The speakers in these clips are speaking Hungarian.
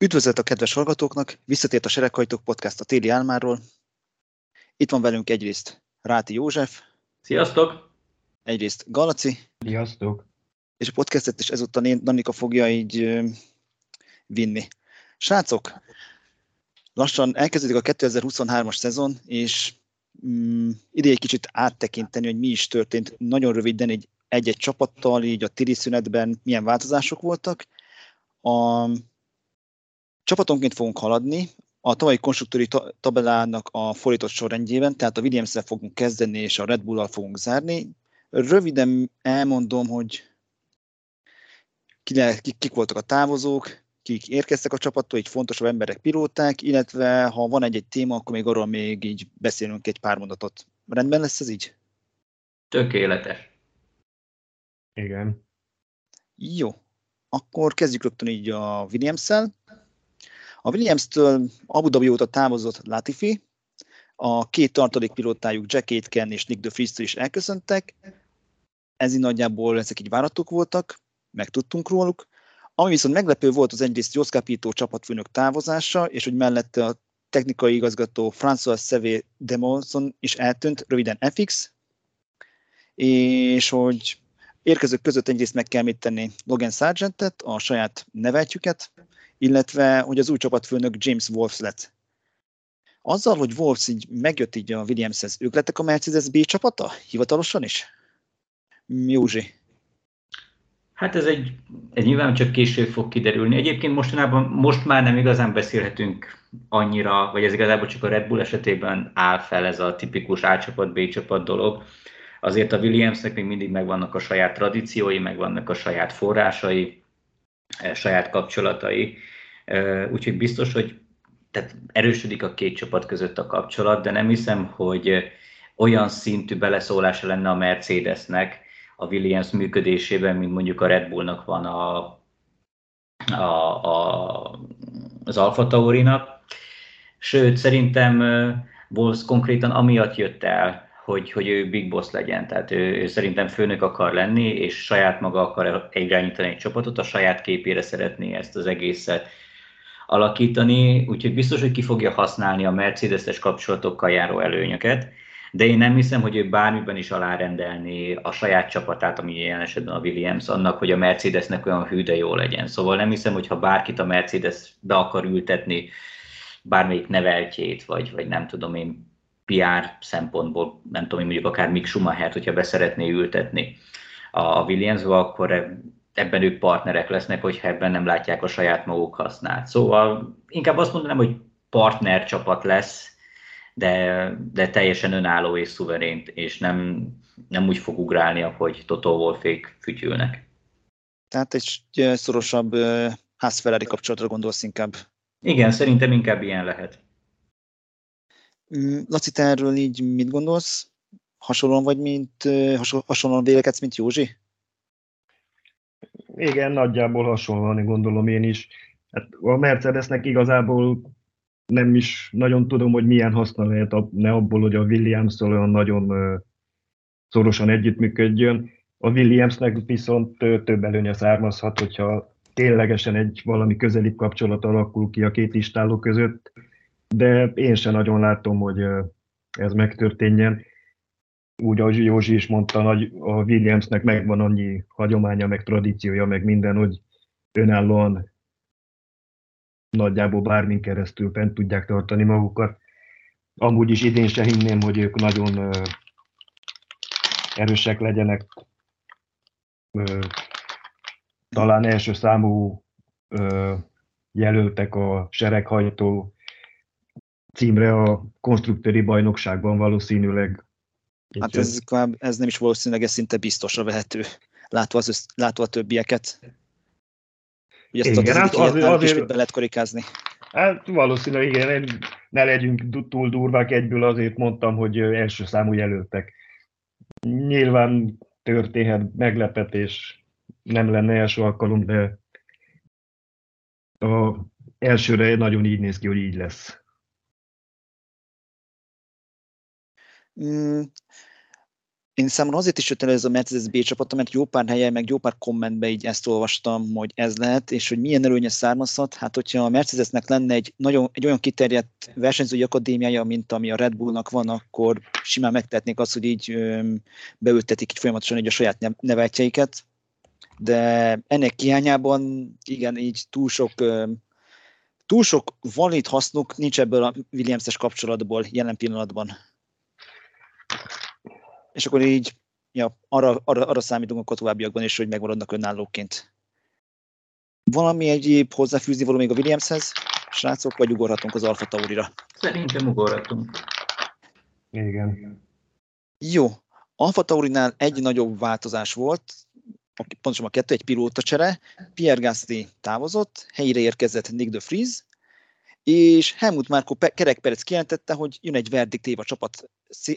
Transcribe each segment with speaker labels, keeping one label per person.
Speaker 1: Üdvözlet a kedves hallgatóknak, visszatért a Sereghajtók Podcast a téli álmáról. Itt van velünk egyrészt Ráti József.
Speaker 2: Sziasztok!
Speaker 1: Egyrészt Galaci.
Speaker 3: Sziasztok!
Speaker 1: És a podcastet is ezúttal én, Danika fogja így vinni. Srácok, lassan elkezdődik a 2023-as szezon, és mm, ide egy kicsit áttekinteni, hogy mi is történt nagyon röviden egy, egy-egy csapattal, így a téli szünetben milyen változások voltak. A Csapatonként fogunk haladni, a tavalyi konstruktúri tabellának a fordított sorrendjében, tehát a williams fogunk kezdeni, és a Red Bull-al fogunk zárni. Röviden elmondom, hogy kik, kik voltak a távozók, kik érkeztek a csapattól, így fontosabb emberek, pilóták, illetve ha van egy-egy téma, akkor még arról még így beszélünk egy pár mondatot. Rendben lesz ez így?
Speaker 2: Tökéletes.
Speaker 3: Igen.
Speaker 1: Jó. Akkor kezdjük rögtön így a Williams-szel. A Williams-től Abu Dhabi óta távozott Latifi, a két tartalék pilótájuk Jack Aitken és Nick de Vries is elköszöntek. Ez így nagyjából ezek így váratok voltak, megtudtunk róluk. Ami viszont meglepő volt az egyrészt Jos Capito csapatfőnök távozása, és hogy mellette a technikai igazgató François Sevé Demonson is eltűnt, röviden FX, és hogy érkezők között egyrészt meg kell mit tenni Logan Sargentet, a saját neveltjüket, illetve hogy az új csapatfőnök James Wolves lett. Azzal, hogy Wolves így megjött így a Williamshez, ők lettek a Mercedes B csapata? Hivatalosan is? Józsi.
Speaker 2: Hát ez egy, ez nyilván csak később fog kiderülni. Egyébként mostanában most már nem igazán beszélhetünk annyira, vagy ez igazából csak a Red Bull esetében áll fel ez a tipikus A csapat, B csapat dolog. Azért a Williamsnek még mindig megvannak a saját tradíciói, megvannak a saját forrásai, saját kapcsolatai. Úgyhogy biztos, hogy tehát erősödik a két csapat között a kapcsolat, de nem hiszem, hogy olyan szintű beleszólása lenne a Mercedesnek a Williams működésében, mint mondjuk a Red Bullnak van a, a, a, az Alfa Taurinak. Sőt, szerintem Wolves konkrétan amiatt jött el, hogy, hogy ő big boss legyen. Tehát ő, ő szerintem főnök akar lenni, és saját maga akar irányítani egy csapatot, a saját képére szeretné ezt az egészet alakítani, úgyhogy biztos, hogy ki fogja használni a Mercedes-es kapcsolatokkal járó előnyöket, de én nem hiszem, hogy ő bármiben is alárendelni a saját csapatát, ami ilyen esetben a Williams, annak, hogy a Mercedesnek olyan hű, de jó legyen. Szóval nem hiszem, hogy ha bárkit a Mercedes be akar ültetni, bármelyik neveltjét, vagy, vagy nem tudom én, PR szempontból, nem tudom, mondjuk akár Mick Schumacher, hogyha beszeretné ültetni a Williamsba, akkor ebben ők partnerek lesznek, hogyha ebben nem látják a saját maguk hasznát. Szóval inkább azt mondanám, hogy partner csapat lesz, de, de teljesen önálló és szuverén, és nem, nem úgy fog ugrálni, ahogy Toto Wolfék fütyülnek.
Speaker 1: Tehát egy szorosabb ház kapcsolatra gondolsz inkább?
Speaker 2: Igen, szerintem inkább ilyen lehet.
Speaker 1: Mm, Laci, te erről így mit gondolsz? Hasonlóan vagy, mint hasonlóan vélekedsz, mint Józsi?
Speaker 3: Igen, nagyjából hasonlóan gondolom én is. Hát a Mercedesnek igazából nem is nagyon tudom, hogy milyen haszna lehet ne abból, hogy a williams olyan nagyon szorosan együttműködjön. A Williamsnek viszont több előnye származhat, hogyha ténylegesen egy valami közeli kapcsolat alakul ki a két istáló között, de én sem nagyon látom, hogy ez megtörténjen. Úgy, ahogy Józsi is mondta, nagy, a Williamsnek megvan annyi hagyománya, meg tradíciója, meg minden, hogy önállóan nagyjából bármin keresztül fent tudják tartani magukat. Amúgy is idén se hinném, hogy ők nagyon erősek legyenek. talán első számú jelöltek a sereghajtó címre a konstruktőri bajnokságban valószínűleg.
Speaker 1: Hát ez, ez nem is valószínűleg, ez szinte biztosra vehető, látva, az, látva a többieket. Ugye ezt igen, hát az, azért, azért be lehet korikázni.
Speaker 3: Hát valószínűleg igen, ne legyünk túl durvák egyből, azért mondtam, hogy első számú jelöltek. Nyilván történhet meglepetés, nem lenne első alkalom, de a elsőre nagyon így néz ki, hogy így lesz.
Speaker 1: Mm, én számomra azért is jött elő ez a Mercedes B csapat, mert jó pár helyen, meg jó pár kommentben így ezt olvastam, hogy ez lehet, és hogy milyen előnye származhat. Hát, hogyha a Mercedesnek lenne egy, nagyon, egy olyan kiterjedt versenyzői akadémiája, mint ami a Red Bullnak van, akkor simán megtehetnék azt, hogy így ö, beültetik így folyamatosan így a saját neveltjeiket. De ennek hiányában, igen, így túl sok túl sok valid hasznuk nincs ebből a Williams-es kapcsolatból jelen pillanatban és akkor így ja, arra, arra, arra számítunk a továbbiakban is, hogy megmaradnak önállóként. Valami egyéb hozzáfűzni való még a Williamshez, srácok, vagy ugorhatunk az Alfa Taurira?
Speaker 2: Szerintem ugorhatunk.
Speaker 3: Igen.
Speaker 1: Jó. Alfa Taurinál egy nagyobb változás volt, pontosan a kettő, egy pilóta csere. Pierre Gasly távozott, helyére érkezett Nick de Vries, és Helmut Márko kerekperec kijelentette, hogy jön egy verdikt év a csapat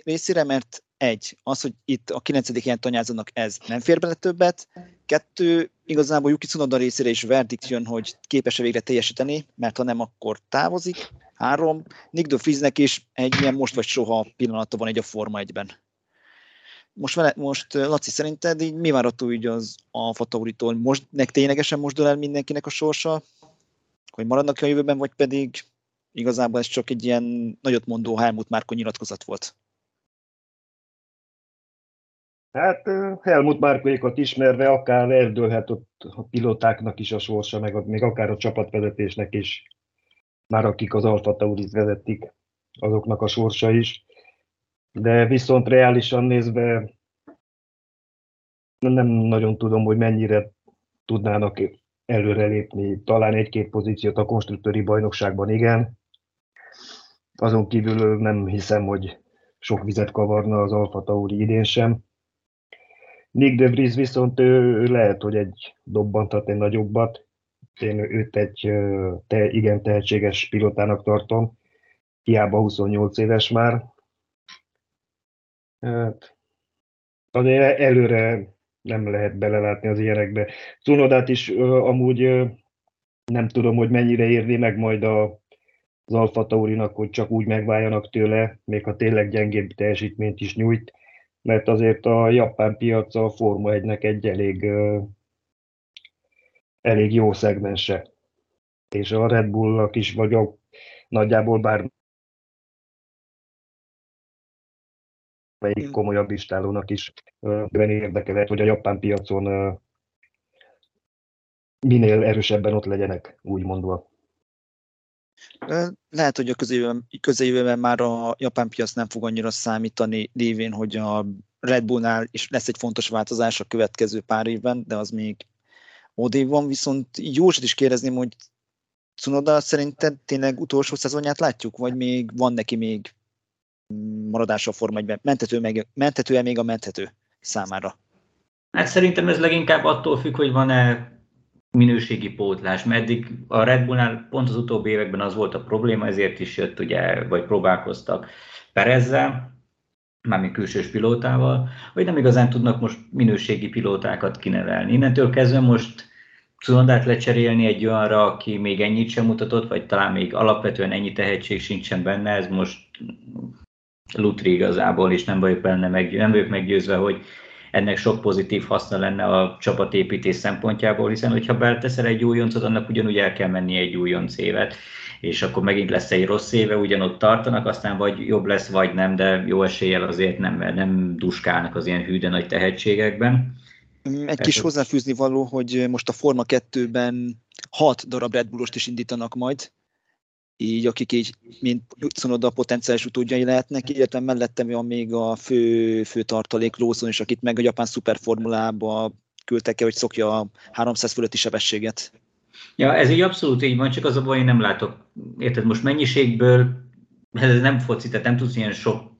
Speaker 1: részére, mert egy, az, hogy itt a 9. ilyen tanyázónak ez nem fér bele többet, kettő, igazából Yuki Tsunoda részére is verdikt jön, hogy képes-e végre teljesíteni, mert ha nem, akkor távozik. Három, Nick de Friesnek is egy ilyen most vagy soha pillanata van egy a Forma egyben. Most, vele, most Laci, szerinted így mi várható így az Alfa Tauritól? Most nek ténylegesen most dől el mindenkinek a sorsa? Hogy maradnak a jövőben, vagy pedig igazából ez csak egy ilyen nagyot mondó Helmut Márko nyilatkozat volt?
Speaker 3: Hát Helmut Márkoékat ismerve akár eldőlhet ott a pilotáknak is a sorsa, meg még akár a csapatvezetésnek is, már akik az Alfa Taurit vezetik, azoknak a sorsa is. De viszont reálisan nézve nem nagyon tudom, hogy mennyire tudnának előrelépni. Talán egy-két pozíciót a konstruktőri bajnokságban igen. Azon kívül nem hiszem, hogy sok vizet kavarna az Alfa Tauri idén sem. Nick de Vries viszont ő, lehet, hogy egy dobbantat egy nagyobbat. Én őt egy te, igen tehetséges pilotának tartom. Hiába 28 éves már. Hát, azért előre nem lehet belelátni az ilyenekbe. Cunodát is amúgy nem tudom, hogy mennyire érni meg majd a, az Alfa Taurinak, hogy csak úgy megváljanak tőle, még ha tényleg gyengébb teljesítményt is nyújt mert azért a japán piac a Forma 1-nek egy elég, elég jó szegmense. És a Red Bullnak is, vagy a, nagyjából bár melyik komolyabb istálónak is ben érdeke lehet, hogy a japán piacon minél erősebben ott legyenek, úgy mondva.
Speaker 1: Lehet, hogy a közeljövőben, közeljövőben már a japán piac nem fog annyira számítani, lévén, hogy a Red Bullnál is lesz egy fontos változás a következő pár évben, de az még odév van, viszont Józsat is kérdezném, hogy Cunoda szerinted tényleg utolsó szezonját látjuk, vagy még van neki még maradása a Forma 1 Mentető meg, mentető-e még a menthető számára?
Speaker 2: Hát szerintem ez leginkább attól függ, hogy van-e minőségi pótlás, mert a Red Bullnál pont az utóbbi években az volt a probléma, ezért is jött ugye, vagy próbálkoztak Perezzel, mármint külsős pilótával, hogy nem igazán tudnak most minőségi pilótákat kinevelni. Innentől kezdve most Cunodát lecserélni egy olyanra, aki még ennyit sem mutatott, vagy talán még alapvetően ennyi tehetség sincsen benne, ez most lutri igazából, és nem vagyok benne meg, nem vagyok meggyőzve, hogy ennek sok pozitív haszna lenne a csapatépítés szempontjából, hiszen hogyha beleteszel egy újoncot, annak ugyanúgy el kell menni egy újonc évet, és akkor megint lesz egy rossz éve, ugyanott tartanak, aztán vagy jobb lesz, vagy nem, de jó eséllyel azért nem, nem duskálnak az ilyen hűde nagy tehetségekben.
Speaker 1: Egy kis hozzáfűzni való, hogy most a Forma 2-ben hat darab Red Bullost is indítanak majd, így akik így, mint Cunoda potenciális utódjai lehetnek, illetve mellettem van még a fő, fő tartalék Lawson is, akit meg a japán szuperformulába küldtek el, hogy szokja a 300 fölötti sebességet.
Speaker 2: Ja, ez így abszolút így van, csak az a baj, én nem látok. Érted, most mennyiségből, ez nem foci, tehát nem tudsz ilyen sok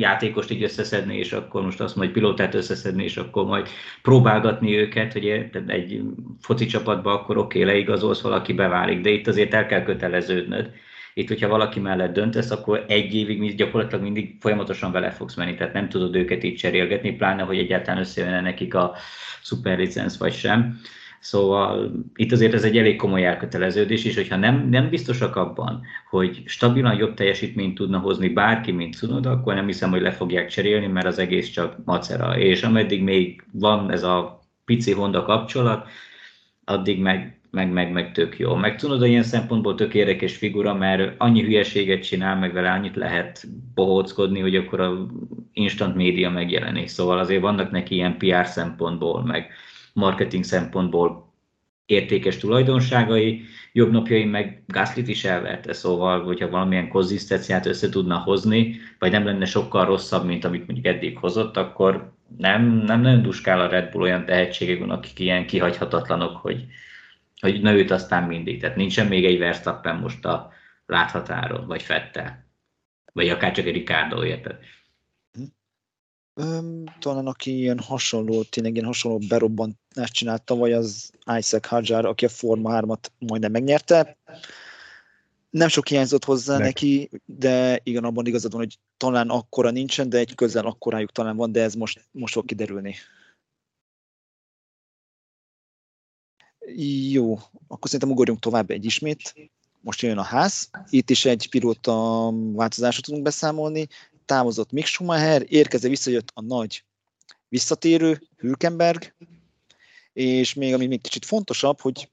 Speaker 2: játékost így összeszedni, és akkor most azt majd pilótát összeszedni, és akkor majd próbálgatni őket, hogy egy foci csapatba akkor oké, okay, leigazolsz, valaki beválik, de itt azért el kell köteleződnöd. Itt, hogyha valaki mellett döntesz, akkor egy évig gyakorlatilag mindig folyamatosan vele fogsz menni, tehát nem tudod őket így cserélgetni, pláne, hogy egyáltalán összejönne nekik a szuperlicensz vagy sem. Szóval itt azért ez egy elég komoly elköteleződés, és hogyha nem, nem biztosak abban, hogy stabilan jobb teljesítményt tudna hozni bárki, mint Cunoda, akkor nem hiszem, hogy le fogják cserélni, mert az egész csak macera. És ameddig még van ez a pici Honda kapcsolat, addig meg, meg, meg, meg tök jó. Meg Cunoda ilyen szempontból tök érdekes figura, mert annyi hülyeséget csinál, meg vele annyit lehet bohóckodni, hogy akkor a instant média megjelenik. Szóval azért vannak neki ilyen PR szempontból, meg marketing szempontból értékes tulajdonságai, jobb napjai meg Gaslit is elverte, szóval, hogyha valamilyen konzisztenciát össze tudna hozni, vagy nem lenne sokkal rosszabb, mint amit mondjuk eddig hozott, akkor nem, nem nagyon duskál a Red Bull olyan tehetségekben, akik ilyen kihagyhatatlanok, hogy, hogy na őt aztán mindig. Tehát nincsen még egy Verstappen most a láthatáron, vagy Fettel. Vagy akár csak egy Ricardo, érted?
Speaker 1: Öm, talán aki ilyen hasonló, tényleg ilyen hasonló berobbantást csinált tavaly, az Isaac Hajar, aki a Forma 3-at majdnem megnyerte. Nem sok hiányzott hozzá Nek. neki, de igen, abban igazad van, hogy talán akkora nincsen, de egy közel akkorájuk talán van, de ez most, most fog kiderülni. Jó, akkor szerintem ugorjunk tovább egy ismét. Most jön a ház. Itt is egy pilóta változásra tudunk beszámolni távozott Mick Schumacher, érkezve visszajött a nagy visszatérő Hülkenberg, és még ami még kicsit fontosabb, hogy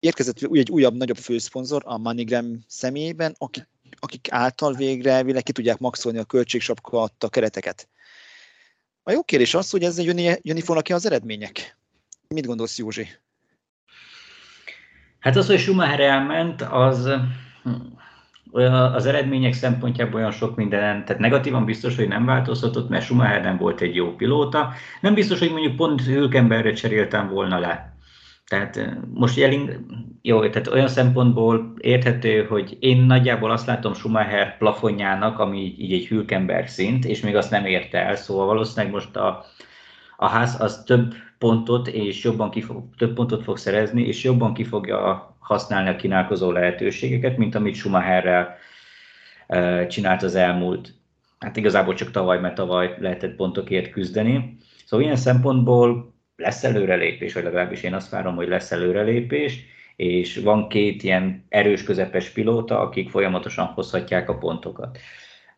Speaker 1: érkezett egy újabb, nagyobb főszponzor a MoneyGram személyében, akik, akik által végre elvileg ki tudják maxolni a költségsapka adta kereteket. A jó kérdés az, hogy ez jönni, jönni fognak ki az eredmények. Mit gondolsz, Józsi?
Speaker 2: Hát az, hogy Schumacher elment, az az eredmények szempontjából olyan sok minden, tehát negatívan biztos, hogy nem változhatott, mert Schumacher nem volt egy jó pilóta. Nem biztos, hogy mondjuk pont Hülkenbergre cseréltem volna le. Tehát most jelin, jó, tehát olyan szempontból érthető, hogy én nagyjából azt látom Schumacher plafonjának, ami így egy Hülkenberg szint, és még azt nem érte el, szóval valószínűleg most a, a ház az több pontot és jobban ki fog, több pontot fog szerezni, és jobban ki fogja használni a kínálkozó lehetőségeket, mint amit Schumacherrel csinált az elmúlt, hát igazából csak tavaly, mert tavaly lehetett pontokért küzdeni. Szóval ilyen szempontból lesz előrelépés, vagy legalábbis én azt várom, hogy lesz előrelépés, és van két ilyen erős közepes pilóta, akik folyamatosan hozhatják a pontokat.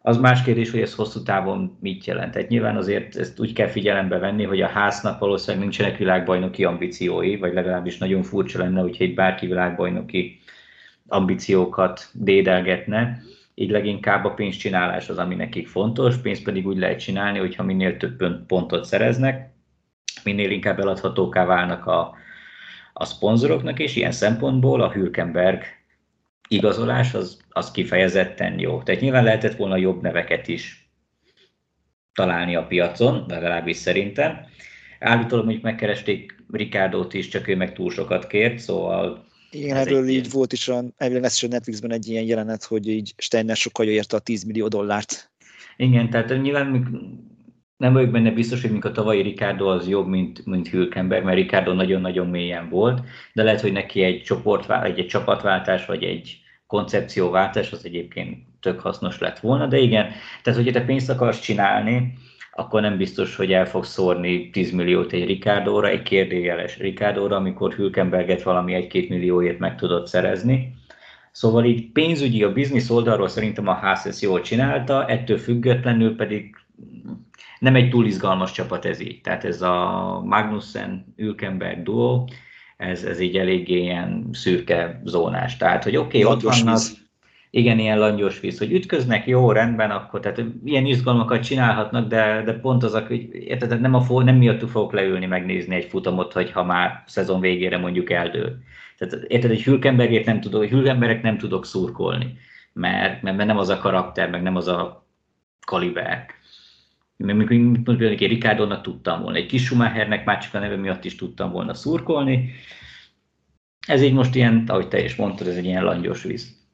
Speaker 2: Az más kérdés, hogy ez hosszú távon mit jelent. Tehát nyilván azért ezt úgy kell figyelembe venni, hogy a háznak valószínűleg nincsenek világbajnoki ambíciói, vagy legalábbis nagyon furcsa lenne, hogyha egy bárki világbajnoki ambíciókat dédelgetne. Így leginkább a pénzcsinálás az, ami nekik fontos, pénzt pedig úgy lehet csinálni, hogyha minél több pontot szereznek, minél inkább eladhatóká válnak a, a szponzoroknak, és ilyen szempontból a Hülkenberg igazolás az, az kifejezetten jó. Tehát nyilván lehetett volna jobb neveket is találni a piacon, legalábbis szerintem. Állítólag mondjuk megkeresték Ricardo-t is, csak ő meg túl sokat kért, szóval
Speaker 1: igen, erről így ilyen... volt is, elvileg lesz is a Netflixben egy ilyen jelenet, hogy így Steiner sokkal érte a 10 millió dollárt.
Speaker 2: Igen, tehát nyilván nem vagyok benne biztos, hogy a tavalyi Ricardo az jobb, mint, mint Hülkenberg, mert Ricardo nagyon-nagyon mélyen volt, de lehet, hogy neki egy csoport, egy, egy csapatváltás, vagy egy koncepcióváltás az egyébként tök hasznos lett volna, de igen, tehát hogyha te pénzt akarsz csinálni, akkor nem biztos, hogy el fogsz szórni 10 milliót egy Ricardóra, egy kérdőjeles Ricardóra, amikor Hülkenberget valami 1-2 millióért meg tudod szerezni. Szóval így pénzügyi, a biznisz oldalról szerintem a ház ezt jól csinálta, ettől függetlenül pedig nem egy túl izgalmas csapat ez így. Tehát ez a Magnussen Ülkenberg duo, ez, ez így eléggé ilyen szürke zónás. Tehát, hogy oké, okay, ott vannak, víz. igen, ilyen langyos víz, hogy ütköznek, jó, rendben, akkor tehát ilyen izgalmakat csinálhatnak, de, de pont az, hogy érted, nem, a, nem miattuk fogok leülni, megnézni egy futamot, hogy ha már szezon végére mondjuk eldől. Tehát érted, egy Hülkenbergért nem tudok, Hülkenberek nem tudok szurkolni, mert, mert nem az a karakter, meg nem az a kaliber például egy Ricardónak tudtam volna, egy kis Schumachernek már csak a neve miatt is tudtam volna szurkolni. Ez így most ilyen, ahogy te is mondtad, ez egy ilyen langyos víz.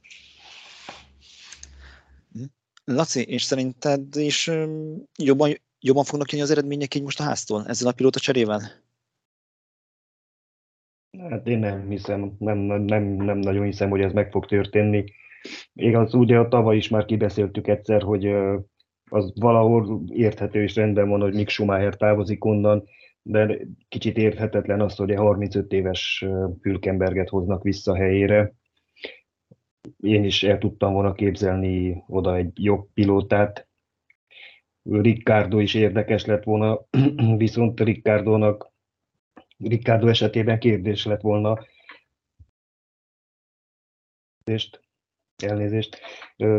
Speaker 1: Laci, és szerinted is jobban, jobban fognak jönni az eredmények így most a háztól ezzel a pilóta cserével?
Speaker 3: Hát én nem hiszem, nem, nem, nem nagyon hiszem, hogy ez meg fog történni. Igaz, ugye a tavaly is már kibeszéltük egyszer, hogy az valahol érthető és rendben van, hogy Mick Schumacher távozik onnan, de kicsit érthetetlen az, hogy a 35 éves Hülkenberget hoznak vissza helyére. Én is el tudtam volna képzelni oda egy jobb pilótát. Ricardo is érdekes lett volna, viszont Ricardónak Ricardo esetében kérdés lett volna, elnézést,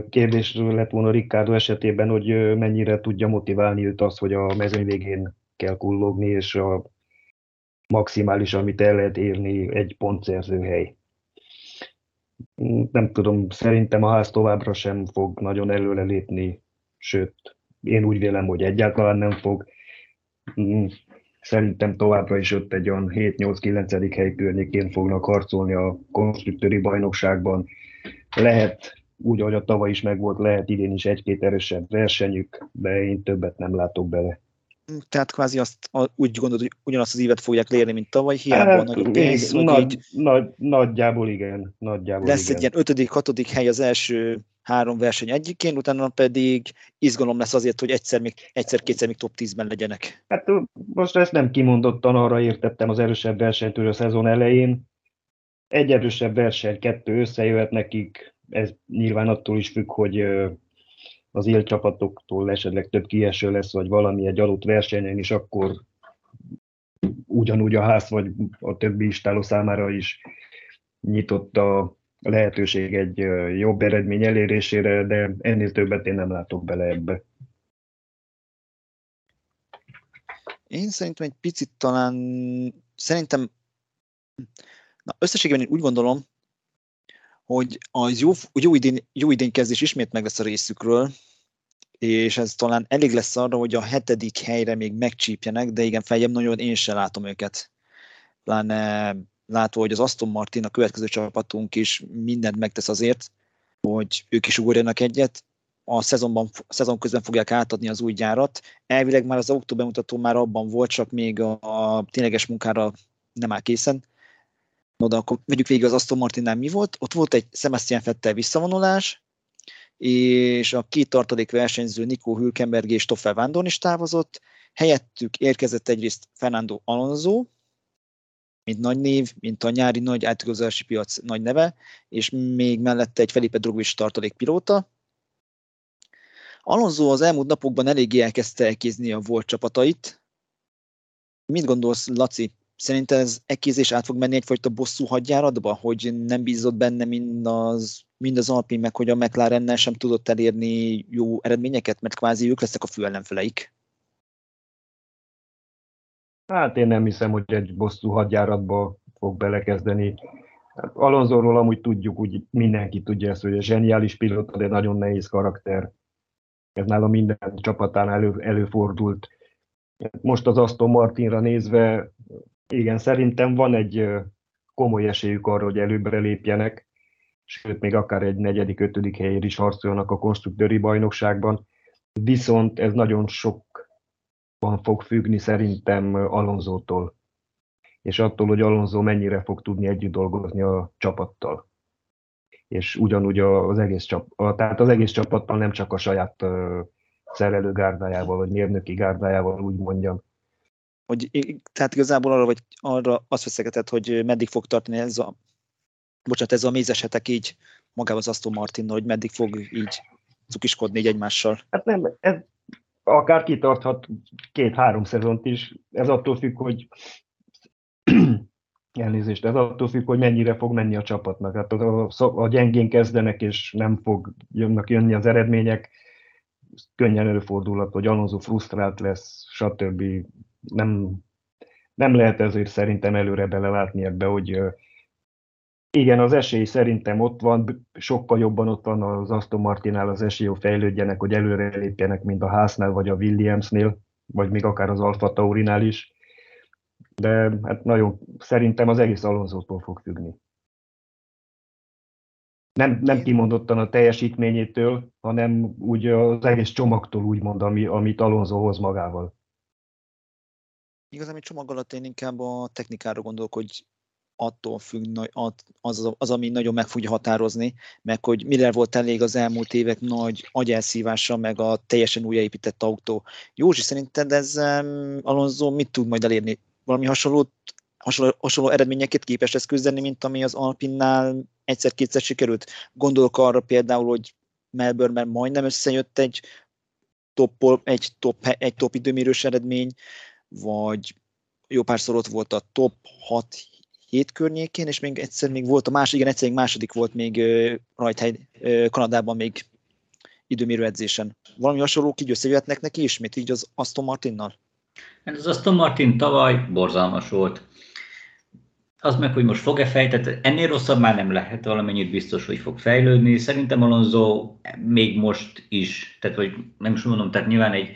Speaker 3: kérdés lett volna Ricardo esetében, hogy mennyire tudja motiválni őt az, hogy a mezőny végén kell kullogni, és a maximális, amit el lehet érni, egy pontszerző hely. Nem tudom, szerintem a ház továbbra sem fog nagyon előrelépni, sőt, én úgy vélem, hogy egyáltalán nem fog. Szerintem továbbra is ott egy olyan 7-8-9. hely környékén fognak harcolni a konstruktőri bajnokságban. Lehet, úgy, ahogy a tavaly is megvolt, lehet idén is egy-két erősebb versenyük, de én többet nem látok bele.
Speaker 1: Tehát kvázi azt úgy gondolod, hogy ugyanazt az évet fogják lérni, mint tavaly, hiába hát, nagyobb pénz,
Speaker 3: nagy, így nagy, nagyjából igen. Nagyjából
Speaker 1: lesz
Speaker 3: igen.
Speaker 1: egy ilyen ötödik, hatodik hely az első három verseny egyikén, utána pedig izgalom lesz azért, hogy egyszer, még, egyszer-kétszer még top 10-ben legyenek.
Speaker 3: Hát most ezt nem kimondottan arra értettem az erősebb versenytől a szezon elején. Egy erősebb verseny, kettő összejöhet nekik, ez nyilván attól is függ, hogy az élcsapatoktól esetleg több kieső lesz, vagy valami egy adott versenyen, és akkor ugyanúgy a ház vagy a többi istáló számára is nyitott a lehetőség egy jobb eredmény elérésére, de ennél többet én nem látok bele ebbe.
Speaker 1: Én szerintem egy picit talán, szerintem, na összességében én úgy gondolom, hogy az jó, jó, idén, jó idén kezdés ismét meg lesz a részükről, és ez talán elég lesz arra, hogy a hetedik helyre még megcsípjenek, de igen, feljebb nagyon én sem látom őket. Pláne látva, hogy az Aston Martin, a következő csapatunk is mindent megtesz azért, hogy ők is ugorjanak egyet, a szezonban, a szezon közben fogják átadni az új gyárat. Elvileg már az autó bemutató már abban volt, csak még a, a tényleges munkára nem áll készen. No, de akkor vegyük végig az Aston Martinnál mi volt. Ott volt egy Sebastian Fettel visszavonulás, és a két tartalék versenyző Nico Hülkenberg és Stoffel Vándorn is távozott. Helyettük érkezett egyrészt Fernando Alonso, mint nagy név, mint a nyári nagy átigazolási piac nagy neve, és még mellette egy Felipe Drogovic tartalékpilóta. Alonso az elmúlt napokban eléggé elkezdte elkézni a volt csapatait. Mit gondolsz, Laci? Szerinted ez ekkézés át fog menni egyfajta bosszú hadjáratba, hogy nem bízott benne mind az, mind az Alpin, meg hogy a McLarennel sem tudott elérni jó eredményeket, mert kvázi ők lesznek a fő ellenfeleik?
Speaker 3: Hát én nem hiszem, hogy egy bosszú hadjáratba fog belekezdeni. Hát Alonsoról amúgy tudjuk, úgy mindenki tudja ezt, hogy a zseniális pilóta, de nagyon nehéz karakter. Ez nála minden csapatán elő, előfordult. Most az Aston Martinra nézve, igen, szerintem van egy komoly esélyük arra, hogy előbbre lépjenek, sőt, még akár egy negyedik, ötödik helyért is harcoljanak a konstruktőri bajnokságban. Viszont ez nagyon sok fog függni szerintem Alonzótól, és attól, hogy Alonso mennyire fog tudni együtt dolgozni a csapattal. És ugyanúgy az egész, csap, tehát az egész csapattal, nem csak a saját szerelő gárdájával, vagy mérnöki gárdájával, úgy mondjam.
Speaker 1: Hogy, tehát igazából arra, vagy arra azt veszegetett, hogy meddig fog tartani ez a, bocsánat, ez a mézesetek így magával az Aston Martinnal, hogy meddig fog így cukiskodni így egymással.
Speaker 3: Hát nem, ez akár kitarthat két-három szezont is. Ez attól függ, hogy elnézést, ez attól függ, hogy mennyire fog menni a csapatnak. Hát a, a gyengén kezdenek, és nem fog jönnek jönni az eredmények, könnyen előfordulhat, hogy Alonso frusztrált lesz, stb. Nem, nem lehet ezért szerintem előre belelátni ebbe, hogy igen, az esély szerintem ott van, sokkal jobban ott van az Aston Martinál az esély, hogy fejlődjenek, hogy előre lépjenek, mint a Haasnál vagy a Williamsnél, vagy még akár az Alfa Taurinál is. De hát nagyon, szerintem az egész Alonso-tól fog függni. Nem, nem kimondottan a teljesítményétől, hanem úgy az egész csomagtól úgymond, ami, amit Alonso hoz magával.
Speaker 1: Igazán, csomag alatt én inkább a technikára gondolok, hogy attól függ, az, az, az, ami nagyon meg fogja határozni, meg hogy mire volt elég az elmúlt évek nagy agyelszívása, meg a teljesen újjáépített autó. Józsi, szerinted ez um, Alonso mit tud majd elérni? Valami hasonló, hasonló, hasonló eredményeket képes lesz küzdeni, mint ami az Alpinnál egyszer-kétszer sikerült? Gondolok arra például, hogy Melbourneben majdnem összejött egy top, egy top, egy top időmérős eredmény, vagy jó párszor ott volt a top 6 hét környékén, és még egyszer még volt a másik, igen, egyszer még második volt még rajthely Kanadában még időmérő edzésen. Valami hasonló így összejöhetnek neki ismét, így az Aston Martinnal?
Speaker 2: Hát az Aston Martin tavaly borzalmas volt. Az meg, hogy most fog-e fej, tehát ennél rosszabb már nem lehet, valamennyit biztos, hogy fog fejlődni. Szerintem Alonso még most is, tehát hogy nem is mondom, tehát nyilván egy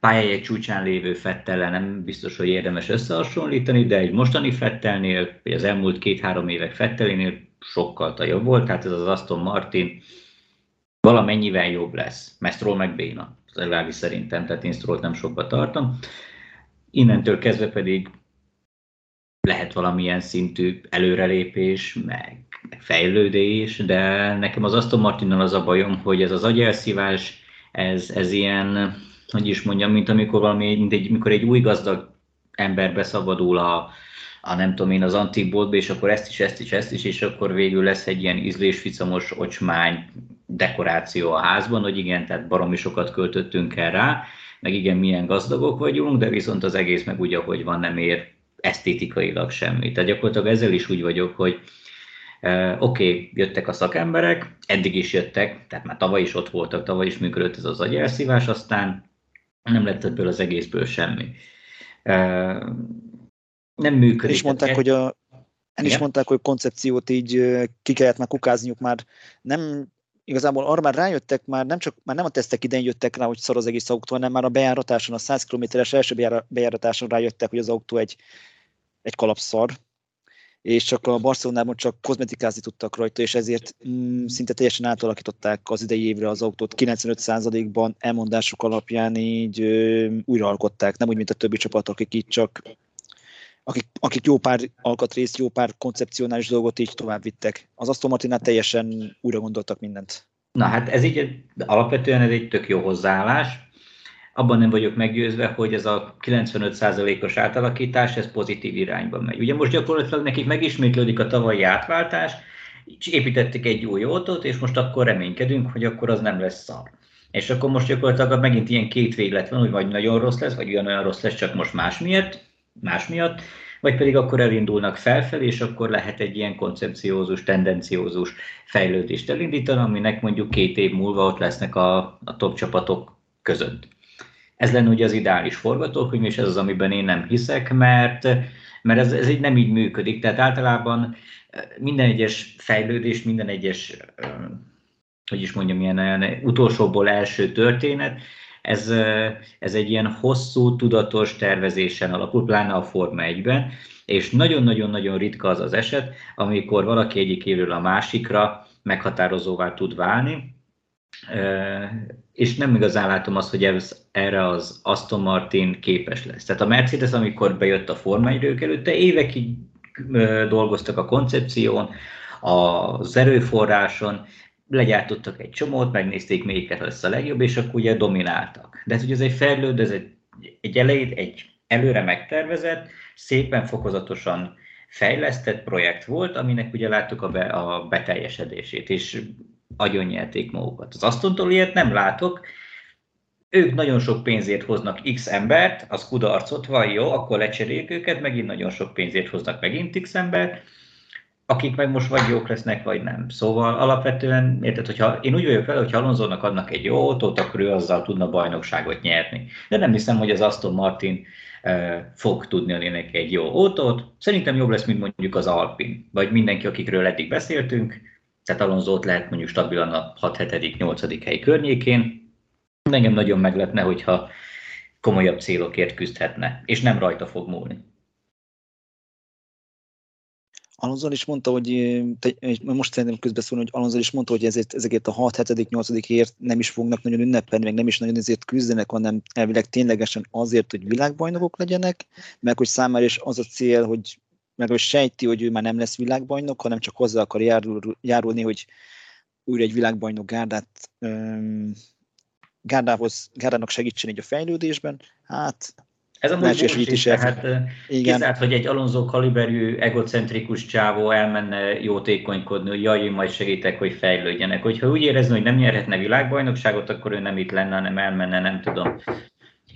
Speaker 2: pályája csúcsán lévő Fettellel nem biztos, hogy érdemes összehasonlítani, de egy mostani Fettelnél, vagy az elmúlt két-három évek Fettelénél sokkal jobb volt, tehát ez az Aston Martin valamennyivel jobb lesz. Mert Stroll meg béna, legalábbis szerintem, tehát én Strollt nem sokba tartom. Innentől kezdve pedig lehet valamilyen szintű előrelépés, meg, meg fejlődés, de nekem az Aston Martinnal az a bajom, hogy ez az agyelszívás, ez, ez ilyen, hogy is mondjam, mint amikor valami, mint egy, mikor egy új gazdag ember beszabadul a, a nem tudom én, az antik boltba, és akkor ezt is, ezt is, ezt is, és akkor végül lesz egy ilyen ízlésficamos ocsmány dekoráció a házban, hogy igen, tehát baromi sokat költöttünk el rá, meg igen, milyen gazdagok vagyunk, de viszont az egész meg úgy, ahogy van, nem ér esztétikailag semmit. Tehát gyakorlatilag ezzel is úgy vagyok, hogy Oké, okay, jöttek a szakemberek, eddig is jöttek, tehát már tavaly is ott voltak, tavaly is működött ez az agyelszívás, aztán nem lett ebből az egészből semmi. Nem működik.
Speaker 1: És mondták, hogy a, en is mondták, hogy koncepciót így ki kellett már kukázniuk, már nem igazából arra már rájöttek, már nem csak már nem a tesztek idején jöttek rá, hogy szar az egész autó, hanem már a bejáratáson, a 100 km-es első bejáratáson rájöttek, hogy az autó egy, egy kalapszar, és csak a Barcelonában csak kozmetikázni tudtak rajta, és ezért mm, szinte teljesen átalakították az idei évre az autót. 95%-ban elmondások alapján így ö, újraalkották, nem úgy, mint a többi csapat, akik itt csak akik, akik jó pár alkatrészt, jó pár koncepcionális dolgot így tovább vittek. Az Aston Martinát teljesen újra gondoltak mindent.
Speaker 2: Na hát ez így alapvetően ez egy tök jó hozzáállás abban nem vagyok meggyőzve, hogy ez a 95%-os átalakítás, ez pozitív irányba megy. Ugye most gyakorlatilag nekik megismétlődik a tavalyi átváltás, és építettek egy új autót, és most akkor reménykedünk, hogy akkor az nem lesz szar. És akkor most gyakorlatilag megint ilyen két véglet van, hogy vagy nagyon rossz lesz, vagy olyan rossz lesz, csak most más miatt, más miatt, vagy pedig akkor elindulnak felfelé, és akkor lehet egy ilyen koncepciózus, tendenciózus fejlődést elindítani, aminek mondjuk két év múlva ott lesznek a, a top csapatok között. Ez lenne ugye az ideális forgatókönyv, és ez az, amiben én nem hiszek, mert, mert ez, ez így nem így működik. Tehát általában eh, minden egyes fejlődés, minden egyes, eh, hogy is mondjam, ilyen utolsóból első történet, ez, eh, ez egy ilyen hosszú, tudatos tervezésen alapul, pláne a Forma 1-ben, és nagyon-nagyon-nagyon ritka az az eset, amikor valaki egyik évről a másikra meghatározóvá tud válni, és nem igazán látom azt, hogy ez, erre az Aston Martin képes lesz. Tehát a Mercedes, amikor bejött a Forma 1 előtte, évekig dolgoztak a koncepción, az erőforráson, legyártottak egy csomót, megnézték melyiket lesz a legjobb, és akkor ugye domináltak. De ez ugye ez egy fejlődő, ez egy, egy elejét, egy előre megtervezett, szépen fokozatosan fejlesztett projekt volt, aminek ugye láttuk a, be, a beteljesedését, és agyonnyelték magukat. Az Astontól ilyet nem látok, ők nagyon sok pénzért hoznak X embert, az kudarcot van, jó, akkor lecseréljük őket, megint nagyon sok pénzért hoznak megint X embert, akik meg most vagy jók lesznek, vagy nem. Szóval alapvetően, érted, hogyha én úgy vagyok vele, hogy Alonsonak adnak egy jó autót, akkor ő azzal tudna bajnokságot nyerni. De nem hiszem, hogy az Aston Martin uh, fog tudni adni neki egy jó autót. Szerintem jobb lesz, mint mondjuk az Alpin, vagy mindenki, akikről eddig beszéltünk, tehát Alonso lehet mondjuk stabilan a 6 8 hely környékén. Engem nagyon meglepne, hogyha komolyabb célokért küzdhetne, és nem rajta fog múlni.
Speaker 1: Alonso is mondta, hogy most szerintem közbeszólni, hogy Alonso is mondta, hogy ezért, ezeket a 6 7 8 ért nem is fognak nagyon ünnepelni, meg nem is nagyon ezért küzdenek, hanem elvileg ténylegesen azért, hogy világbajnokok legyenek, meg hogy számára is az a cél, hogy mert hogy sejti, hogy ő már nem lesz világbajnok, hanem csak hozzá akar járul, járulni, hogy újra egy világbajnok gárdát um, gárdához, gárdának segítsen így a fejlődésben. Hát
Speaker 2: ez a bullshit, is tehát igen. kizárt, hogy egy Alonso kaliberű, egocentrikus csávó elmenne jótékonykodni, hogy jaj, én majd segítek, hogy fejlődjenek. Hogyha úgy érezni, hogy nem nyerhetne világbajnokságot, akkor ő nem itt lenne, hanem elmenne, nem tudom,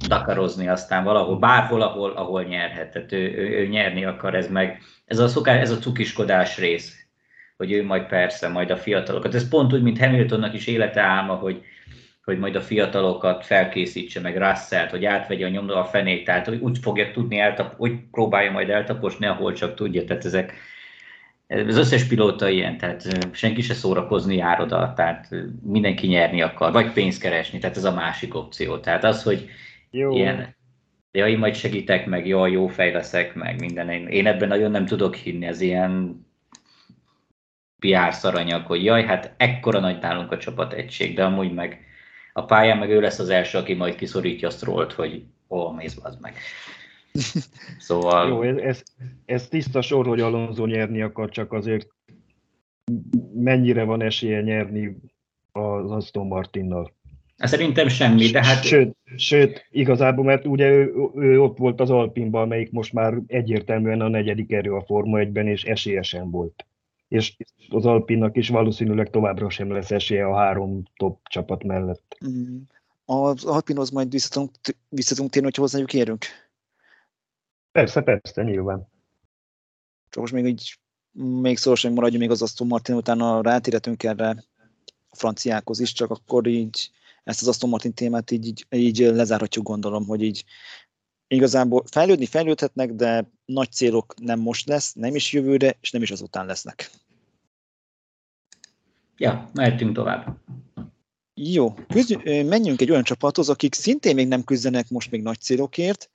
Speaker 2: dakarozni aztán valahol, bárhol, ahol, ahol nyerhet. Tehát ő, ő, ő nyerni akar, ez meg, ez a szokás, ez a cukiskodás rész, hogy ő majd persze, majd a fiatalokat. Ez pont úgy, mint Hamiltonnak is élete álma, hogy hogy majd a fiatalokat felkészítse, meg Russell, hogy átvegye a nyomda a fenét, tehát hogy úgy fogja tudni, eltap, úgy próbálja majd eltaposni, ahol csak tudja. Tehát ezek, az összes pilóta ilyen, tehát senki se szórakozni jár oda, tehát mindenki nyerni akar, vagy pénzt keresni, tehát ez a másik opció. Tehát az, hogy jó. ilyen, jaj, majd segítek meg, jaj, jó fej leszek meg, minden. Én, én ebben nagyon nem tudok hinni, ez ilyen PR szaranyag, hogy jaj, hát ekkora nagy nálunk a csapat egység, de amúgy meg a pályán meg ő lesz az első, aki majd kiszorítja a strollt, hogy hol mész az meg.
Speaker 3: Szóval... Jó, ez, ez, ez tiszta sor, hogy Alonso nyerni akar, csak azért mennyire van esélye nyerni az Aston Martinnal?
Speaker 2: Hát szerintem semmi, de hát...
Speaker 3: Sőt, sőt igazából, mert ugye ő, ő ott volt az Alpinban, amelyik most már egyértelműen a negyedik erő a Forma 1-ben, és esélyesen volt és az Alpinnak is valószínűleg továbbra sem lesz esélye a három top csapat mellett.
Speaker 1: Mm. Az Alpinhoz majd visszatunk, visszatunk térni, hogyha hozzájuk érünk?
Speaker 3: Persze, persze, nyilván.
Speaker 1: Csak most még így még szorosan maradjunk még az Aston Martin, utána rátérhetünk erre a franciákhoz is, csak akkor így ezt az Aston Martin témát így, így, így lezárhatjuk gondolom, hogy így igazából fejlődni fejlődhetnek, de nagy célok nem most lesz, nem is jövőre, és nem is azután lesznek.
Speaker 2: Ja, mehetünk tovább.
Speaker 1: Jó, küzd, menjünk egy olyan csapathoz, akik szintén még nem küzdenek most még nagy célokért,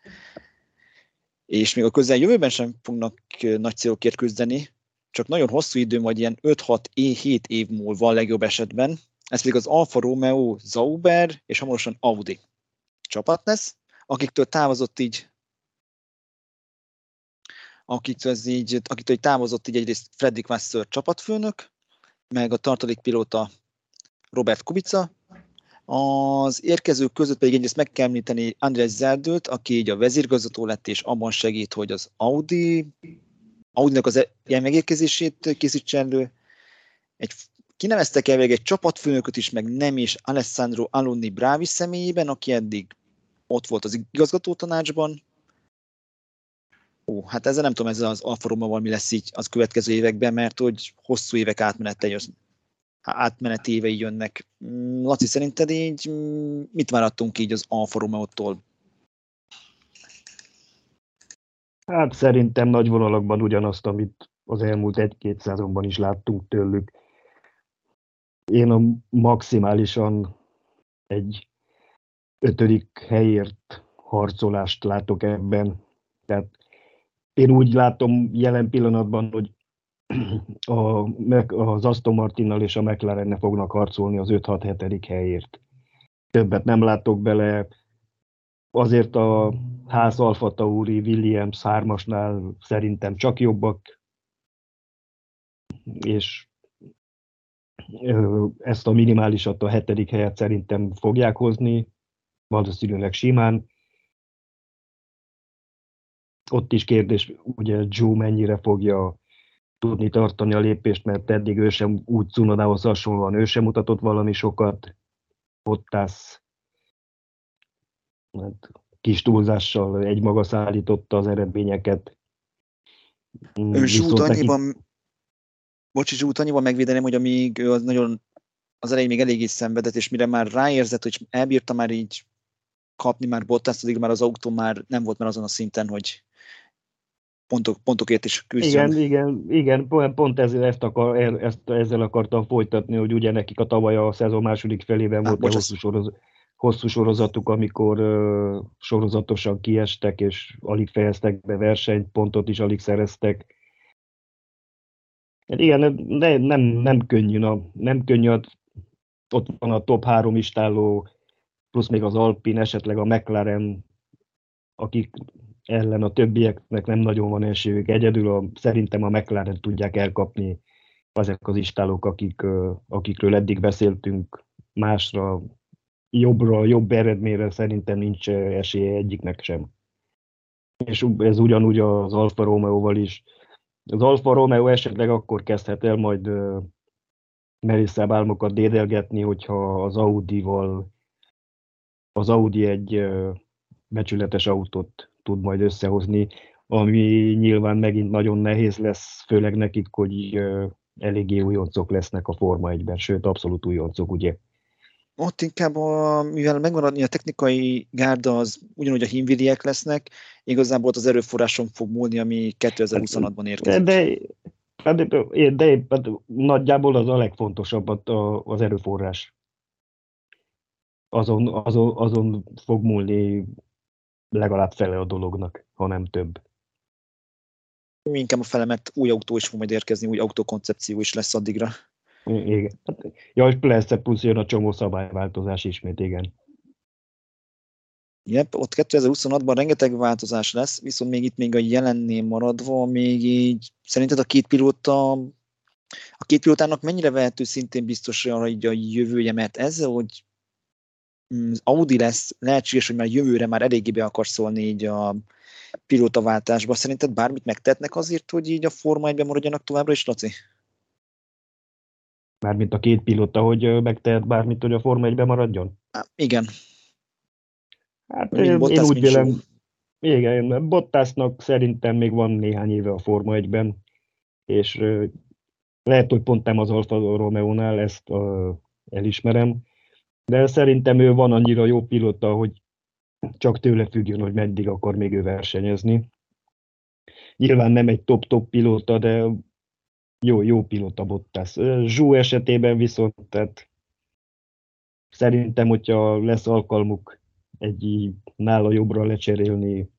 Speaker 1: és még a közeljövőben sem fognak nagy célokért küzdeni, csak nagyon hosszú idő, majd ilyen 5-6-7 év múlva a legjobb esetben. Ez pedig az Alfa Romeo, Zauber és hamarosan Audi csapat lesz, akiktől távozott így akiktől, ez így, akiktől így távozott így egyrészt Fredrik Vasseur csapatfőnök, meg a tartalék pilóta Robert Kubica. Az érkezők között pedig egyrészt meg kell említeni András Zerdőt, aki így a vezérgazgató lett, és abban segít, hogy az Audi, Audi-nak az e- ilyen megérkezését készítsen elő. Egy, kineveztek elvileg egy csapatfőnököt is, meg nem is Alessandro Alunni Bravi személyében, aki eddig ott volt az igazgató tanácsban. Ó, hát ezzel nem tudom, ezzel az Alfa Romeo mi lesz így az következő években, mert hogy hosszú évek átmenete, átmeneti évei jönnek. Mm, Laci, szerinted így mm, mit várattunk így az Alfa Romeo-tól?
Speaker 3: Hát szerintem nagy vonalakban ugyanazt, amit az elmúlt egy-két szezonban is láttunk tőlük. Én a maximálisan egy ötödik helyért harcolást látok ebben. Tehát én úgy látom jelen pillanatban, hogy a, az Aston Martinnal és a McLaren fognak harcolni az 5-6-7. helyért. Többet nem látok bele. Azért a ház Alfa Tauri Williams 3 szerintem csak jobbak, és ezt a minimálisat a hetedik helyet szerintem fogják hozni, valószínűleg simán. Ott is kérdés, ugye Joe mennyire fogja tudni tartani a lépést, mert eddig ő sem úgy Cunodához hasonlóan, ő sem mutatott valami sokat. Bottas hát, kis túlzással egymaga szállította az eredményeket.
Speaker 1: Ő Zsút annyiban. Bocsi, Zsút annyiban megvédeném, hogy amíg ő az nagyon az elején még eléggé szenvedett, és mire már ráérzett, hogy elbírta már így kapni már Bottas, addig már az autó már nem volt már azon a szinten, hogy pontok, pontokért is
Speaker 3: küzdjön. Igen, igen, igen, pont, pont ezzel, ezt akar, ezt, ezzel akartam folytatni, hogy ugye nekik a tavaly a szezon második felében hát, volt a hosszú, soroz, hosszú sorozatuk, amikor uh, sorozatosan kiestek, és alig fejeztek be versenyt, pontot is alig szereztek. Hát igen, de nem, nem könnyű, na, nem könnyű, ott van a top három istáló plusz még az Alpin, esetleg a McLaren, akik ellen a többieknek nem nagyon van esélyük. Egyedül a, szerintem a McLaren tudják elkapni azok az istálók, akik, akikről eddig beszéltünk, másra, jobbra, jobb eredményre szerintem nincs esélye egyiknek sem. És ez ugyanúgy az Alfa Romeo-val is. Az Alfa Romeo esetleg akkor kezdhet el majd merészebb álmokat dédelgetni, hogyha az Audi-val az Audi egy becsületes autót tud majd összehozni, ami nyilván megint nagyon nehéz lesz, főleg nekik, hogy eléggé újoncok lesznek a Forma 1-ben, sőt, abszolút újoncok, ugye?
Speaker 1: Ott inkább, a, mivel megmaradni a technikai gárda, az ugyanúgy a hímviliek lesznek, igazából ott az erőforráson fog múlni, ami 2026-ban érkezik.
Speaker 3: De, de, de, de, de nagyjából az a legfontosabb az erőforrás. Azon, azon, azon fog múlni legalább fele a dolognak, ha nem több.
Speaker 1: Inkább a fele, mert új autó is fog majd érkezni, új autókoncepció is lesz addigra.
Speaker 3: Igen. Hát, ja, és persze plusz jön a csomó szabályváltozás ismét, igen.
Speaker 1: Jep, ott 2026-ban rengeteg változás lesz, viszont még itt még a jelennél maradva, még így szerinted a két pilóta, a két pilótának mennyire vehető szintén biztos arra így a jövője, mert ezzel, hogy mm, Audi lesz, lehetséges, hogy már jövőre már eléggé be akar szólni így a pilótaváltásba. Szerinted bármit megtetnek azért, hogy így a Forma 1 maradjanak továbbra is, Laci?
Speaker 3: Mármint a két pilóta, hogy megtehet bármit, hogy a Forma 1 maradjon?
Speaker 1: Igen.
Speaker 3: Hát én, én úgy vélem, igen, Bottasnak szerintem még van néhány éve a Forma 1-ben, és lehet, hogy pont nem az Alfa Romeo-nál, ezt uh, elismerem, de szerintem ő van annyira jó pilóta, hogy csak tőle függjön, hogy meddig akar még ő versenyezni. Nyilván nem egy top-top pilóta, de jó, jó pilóta Bottas. Zsú esetében viszont, tehát szerintem, hogyha lesz alkalmuk egy nála jobbra lecserélni,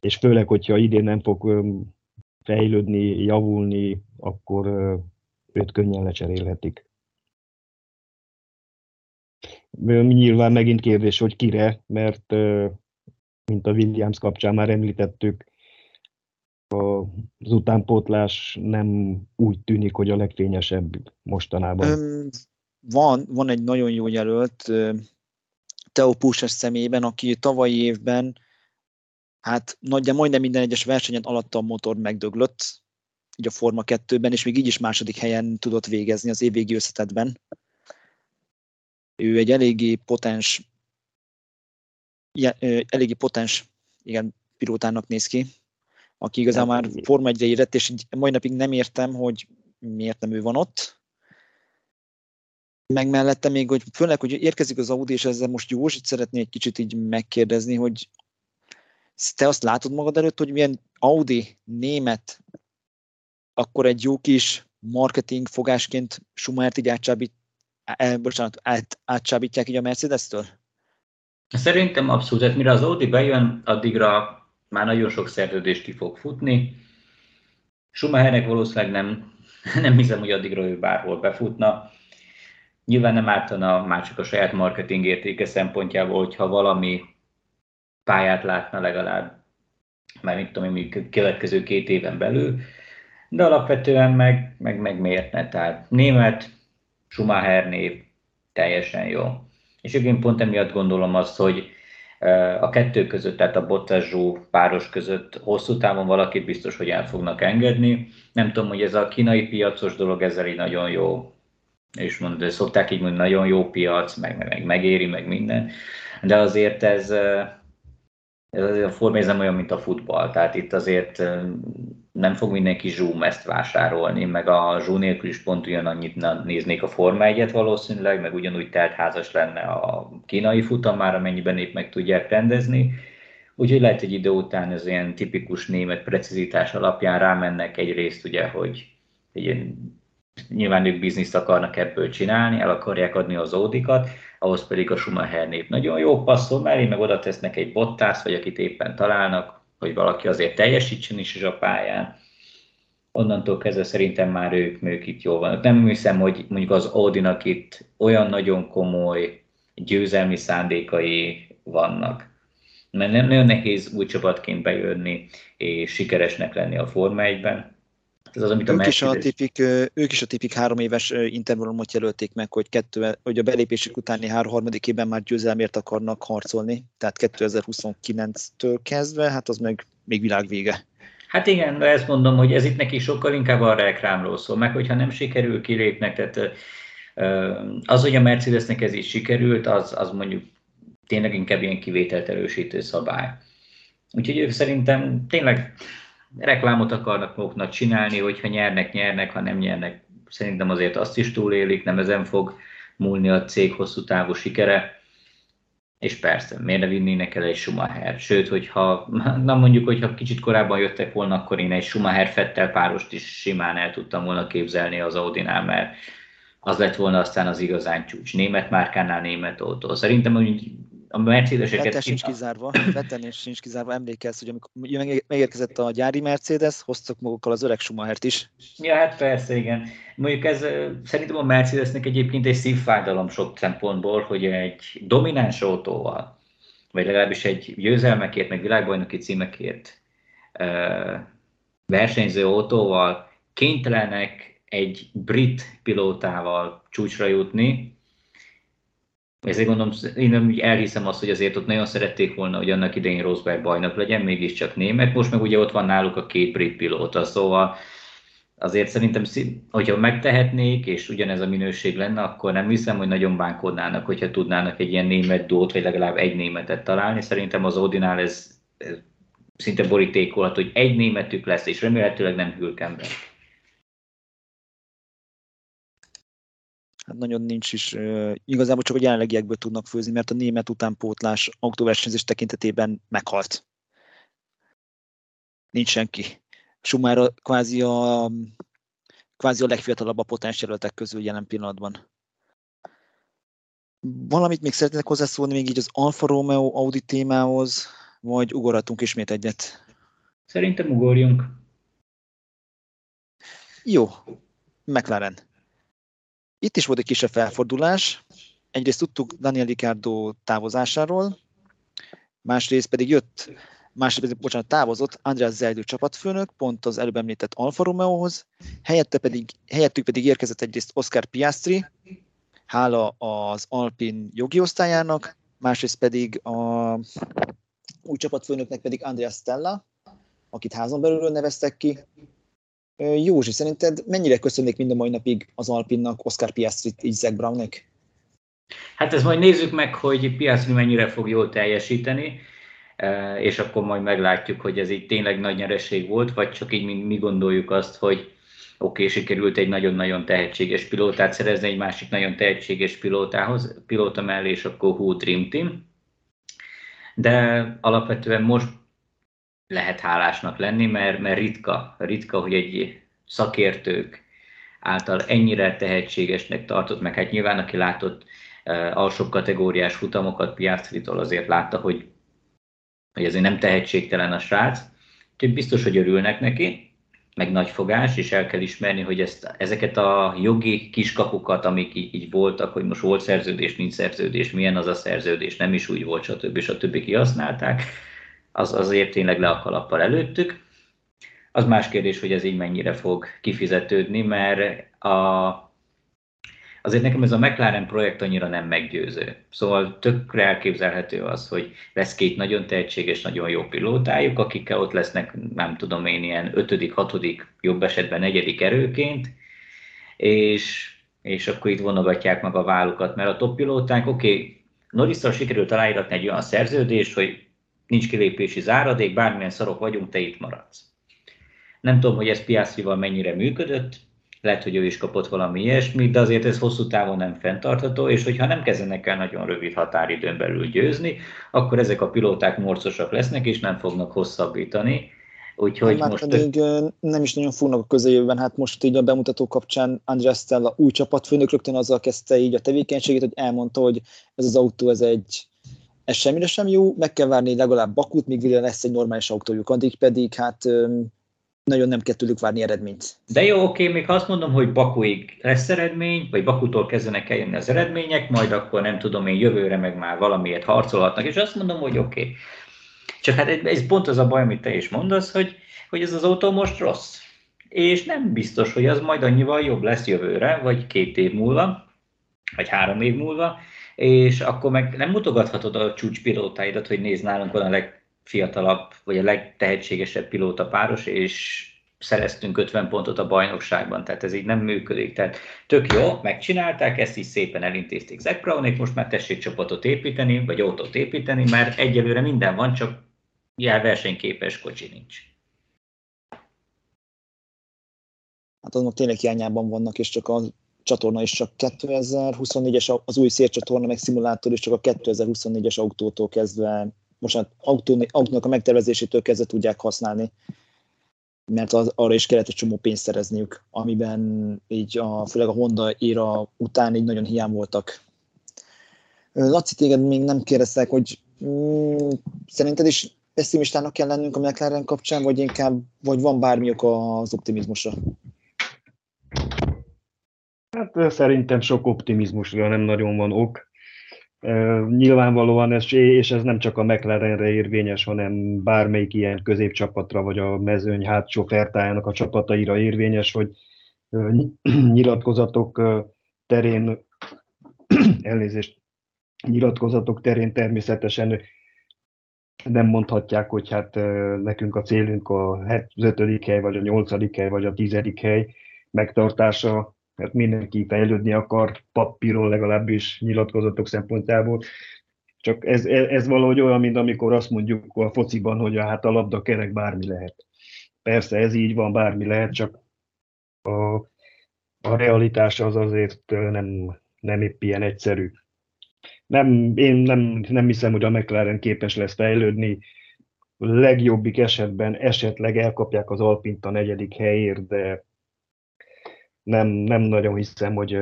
Speaker 3: és főleg, hogyha idén nem fog fejlődni, javulni, akkor őt könnyen lecserélhetik. Nyilván megint kérdés, hogy kire, mert mint a Williams kapcsán már említettük, az utánpótlás nem úgy tűnik, hogy a legfényesebb mostanában.
Speaker 1: Van, van egy nagyon jó jelölt, Teo Pusas személyében, aki tavalyi évben hát nagyjából majdnem minden egyes versenyen alatta a motor megdöglött, így a Forma 2-ben, és még így is második helyen tudott végezni az évvégi összetetben. Ő egy eléggé potens, eléggé potens igen, pilótának néz ki, aki igazán már Forma 1 érett, és mai napig nem értem, hogy miért nem ő van ott. Meg mellette még, hogy főleg, hogy érkezik az Audi, és ezzel most Józsit szeretné egy kicsit így megkérdezni, hogy te azt látod magad előtt, hogy milyen Audi német, akkor egy jó kis marketing fogásként Schumachert így átcsábít, eh, bocsánat, át, átcsábítják így a Mercedes-től?
Speaker 2: Szerintem abszolút. Tehát mire az Audi bejön, addigra már nagyon sok szerződés ki fog futni. Schumachernek valószínűleg nem, nem hiszem, hogy addigra ő bárhol befutna. Nyilván nem ártana már csak a saját marketing értéke szempontjából, hogyha valami pályát látna legalább, már mit tudom én, következő két éven belül, de alapvetően meg, meg, meg miért ne? Tehát német, Schumacher név, teljesen jó. És én pont emiatt gondolom azt, hogy a kettő között, tehát a bottas páros között hosszú távon valakit biztos, hogy el fognak engedni. Nem tudom, hogy ez a kínai piacos dolog ezzel így nagyon jó, és mond, szokták így mondani, nagyon jó piac, meg, meg, meg megéri, meg minden, de azért ez, ez azért a forma nem olyan, mint a futball, tehát itt azért nem fog mindenki Zoom ezt vásárolni, meg a Zoom nélkül is pont ugyanannyit néznék a Forma 1 valószínűleg, meg ugyanúgy teltházas lenne a kínai futam már, amennyiben épp meg tudják rendezni. Úgyhogy lehet, hogy idő után ez ilyen tipikus német precizitás alapján rámennek egyrészt ugye, hogy egy ilyen, nyilván ők bizniszt akarnak ebből csinálni, el akarják adni az ódikat, ahhoz pedig a Schumacher nép nagyon jó passzol, mert meg oda tesznek egy bottász, vagy akit éppen találnak, hogy valaki azért teljesítsen is a pályán. Onnantól kezdve szerintem már ők, ők itt jól vannak. Nem hiszem, hogy mondjuk az Audinak itt olyan nagyon komoly győzelmi szándékai vannak. mert nem nagyon nehéz új csapatként bejönni és sikeresnek lenni a Forma 1-ben.
Speaker 1: Ez az, amit a ők, is a tipik, ők is a tipik három éves intervallumot jelölték meg, hogy, kettő, hogy a belépésük utáni három harmadik évben már győzelmért akarnak harcolni, tehát 2029-től kezdve, hát az meg még világvége.
Speaker 2: Hát igen, de ezt mondom, hogy ez itt neki sokkal inkább a reklámról szól, meg hogyha nem sikerül, kilépnek, tehát az, hogy a Mercedesnek ez is sikerült, az, az mondjuk tényleg inkább ilyen kivételt erősítő szabály. Úgyhogy ők szerintem tényleg reklámot akarnak maguknak csinálni, hogyha nyernek, nyernek, ha nem nyernek, szerintem azért azt is túlélik, nem ezen fog múlni a cég hosszú távú sikere. És persze, miért ne vinnének el egy Schumacher? Sőt, hogyha, na mondjuk, hogyha kicsit korábban jöttek volna, akkor én egy Schumacher-Fettel párost is simán el tudtam volna képzelni az Audinál, mert az lett volna aztán az igazán csúcs. Német márkánál német autó. Szerintem hogy a Mercedeseket...
Speaker 1: Vettel sincs kizárva, Vettel sincs kizárva, emlékezz, hogy amikor megérkezett a gyári Mercedes, hoztak magukkal az öreg Schumachert is.
Speaker 2: Ja, hát persze, igen. Mondjuk ez szerintem a Mercedesnek egyébként egy szívfájdalom sok szempontból, hogy egy domináns autóval, vagy legalábbis egy győzelmekért, meg világbajnoki címekért versenyző autóval kénytelenek egy brit pilótával csúcsra jutni, ezért gondolom, én nem elhiszem azt, hogy azért ott nagyon szerették volna, hogy annak idején Rosberg bajnok legyen, mégiscsak német, most meg ugye ott van náluk a két brit pilóta, szóval azért szerintem, hogyha megtehetnék, és ugyanez a minőség lenne, akkor nem hiszem, hogy nagyon bánkodnának, hogyha tudnának egy ilyen német dót, vagy legalább egy németet találni. Szerintem az Audinál ez, ez szinte borítékolhat, hogy egy németük lesz, és remélhetőleg nem Hülkenberg.
Speaker 1: Hát nagyon nincs is, igazából csak a jelenlegiekből tudnak főzni, mert a német utánpótlás autóversenyzés tekintetében meghalt. Nincs senki. Schumacher kvázi a, kvázi a legfiatalabb a potens jelöltek közül jelen pillanatban. Valamit még szeretnék hozzászólni még így az Alfa Romeo Audi témához, vagy ugorhatunk ismét egyet?
Speaker 2: Szerintem ugorjunk.
Speaker 1: Jó. McLaren. Itt is volt egy kisebb felfordulás. Egyrészt tudtuk Daniel Ricardo távozásáról, másrészt pedig jött, másrészt pedig, bocsánat, távozott András Zeldő csapatfőnök, pont az előbb említett Alfa Romeohoz, helyette pedig, helyettük pedig érkezett egyrészt Oscar Piastri, hála az Alpin jogi osztályának, másrészt pedig a új csapatfőnöknek pedig Andrea Stella, akit házon belülről neveztek ki, Józsi, szerinted mennyire köszönnék mind a mai napig az Alpinnak, Oscar Piastrit, így Zach Brownnek?
Speaker 2: Hát ezt majd nézzük meg, hogy Piastri mennyire fog jól teljesíteni, és akkor majd meglátjuk, hogy ez így tényleg nagy nyereség volt, vagy csak így mi, mi gondoljuk azt, hogy oké, okay, sikerült egy nagyon-nagyon tehetséges pilótát szerezni egy másik nagyon tehetséges pilótához, pilóta mellé, és akkor hú, Dream Team. De alapvetően most lehet hálásnak lenni, mert, mert ritka, ritka, hogy egy szakértők által ennyire tehetségesnek tartott, meg hát nyilván aki látott uh, alsóbb kategóriás futamokat Piastritól azért látta, hogy, hogy azért nem tehetségtelen a srác, úgyhogy biztos, hogy örülnek neki, meg nagy fogás, és el kell ismerni, hogy ezt, ezeket a jogi kiskapukat, amik így, így voltak, hogy most volt szerződés, nincs szerződés, milyen az a szerződés, nem is úgy volt, stb. stb. kihasználták, az azért tényleg le a kalappal előttük. Az más kérdés, hogy ez így mennyire fog kifizetődni, mert a, azért nekem ez a McLaren projekt annyira nem meggyőző. Szóval tökre elképzelhető az, hogy lesz két nagyon tehetséges, nagyon jó pilótájuk, akikkel ott lesznek, nem tudom én, ilyen ötödik, hatodik, jobb esetben negyedik erőként, és, és akkor itt vonogatják meg a vállukat, mert a top pilóták, oké, okay, Norrisszal sikerült aláíratni egy olyan szerződést, hogy nincs kilépési záradék, bármilyen szarok vagyunk, te itt maradsz. Nem tudom, hogy ez Piastrival mennyire működött, lehet, hogy ő is kapott valami ilyesmit, de azért ez hosszú távon nem fenntartható, és hogyha nem kezdenek el nagyon rövid határidőn belül győzni, akkor ezek a pilóták morcosak lesznek, és nem fognak hosszabbítani.
Speaker 1: Úgyhogy hát most pedig tök... nem is nagyon fognak a közeljövőben, hát most így a bemutató kapcsán András Stella új csapatfőnök rögtön azzal kezdte így a tevékenységét, hogy elmondta, hogy ez az autó, ez egy ez semmire sem jó, meg kell várni legalább Bakut, míg végre lesz egy normális autójuk, addig pedig hát nagyon nem kell tőlük várni eredményt.
Speaker 2: De jó, oké, még azt mondom, hogy Bakuig lesz eredmény, vagy Bakutól kezdenek eljönni az eredmények, majd akkor nem tudom én jövőre meg már valamiért harcolhatnak, és azt mondom, hogy oké. Csak hát ez pont az a baj, amit te is mondasz, hogy, hogy ez az autó most rossz. És nem biztos, hogy az majd annyival jobb lesz jövőre, vagy két év múlva, vagy három év múlva, és akkor meg nem mutogathatod a csúcspilótáidat, hogy nézd nálunk van a legfiatalabb, vagy a legtehetségesebb pilóta páros, és szereztünk 50 pontot a bajnokságban, tehát ez így nem működik. Tehát tök jó, megcsinálták, ezt is szépen elintézték Zach Brownék, most már tessék csapatot építeni, vagy autót építeni, mert egyelőre minden van, csak jel versenyképes kocsi nincs.
Speaker 1: Hát azok tényleg hiányában vannak, és csak a csatorna is csak 2024-es, az új szércsatorna meg szimulátor is csak a 2024-es autótól kezdve, most hát autónak a megtervezésétől kezdve tudják használni mert az, arra is kellett egy csomó pénzt szerezniük, amiben így a, főleg a Honda éra után így nagyon hiány voltak. Laci, téged még nem kérdeztek, hogy mm, szerinted is pessimistának kell lennünk a McLaren kapcsán, vagy inkább, vagy van bármi ok az optimizmusra?
Speaker 3: Hát szerintem sok optimizmusra nem nagyon van ok. Nyilvánvalóan ez, és ez nem csak a McLarenre érvényes, hanem bármelyik ilyen középcsapatra, vagy a mezőny hátsó fertájának a csapataira érvényes, hogy nyilatkozatok terén, elnézést, nyilatkozatok terén természetesen nem mondhatják, hogy hát nekünk a célunk a 5. hely, vagy a 8. hely, vagy a 10. hely megtartása, mert mindenki fejlődni akar, papíron legalábbis nyilatkozatok szempontjából. Csak ez, ez valahogy olyan, mint amikor azt mondjuk a fociban, hogy hát a labda kerek bármi lehet. Persze ez így van, bármi lehet, csak a, a realitás az azért nem, nem épp ilyen egyszerű. Nem, én nem, nem hiszem, hogy a McLaren képes lesz fejlődni. Legjobbik esetben esetleg elkapják az Alpint a negyedik helyért, de nem, nem nagyon hiszem, hogy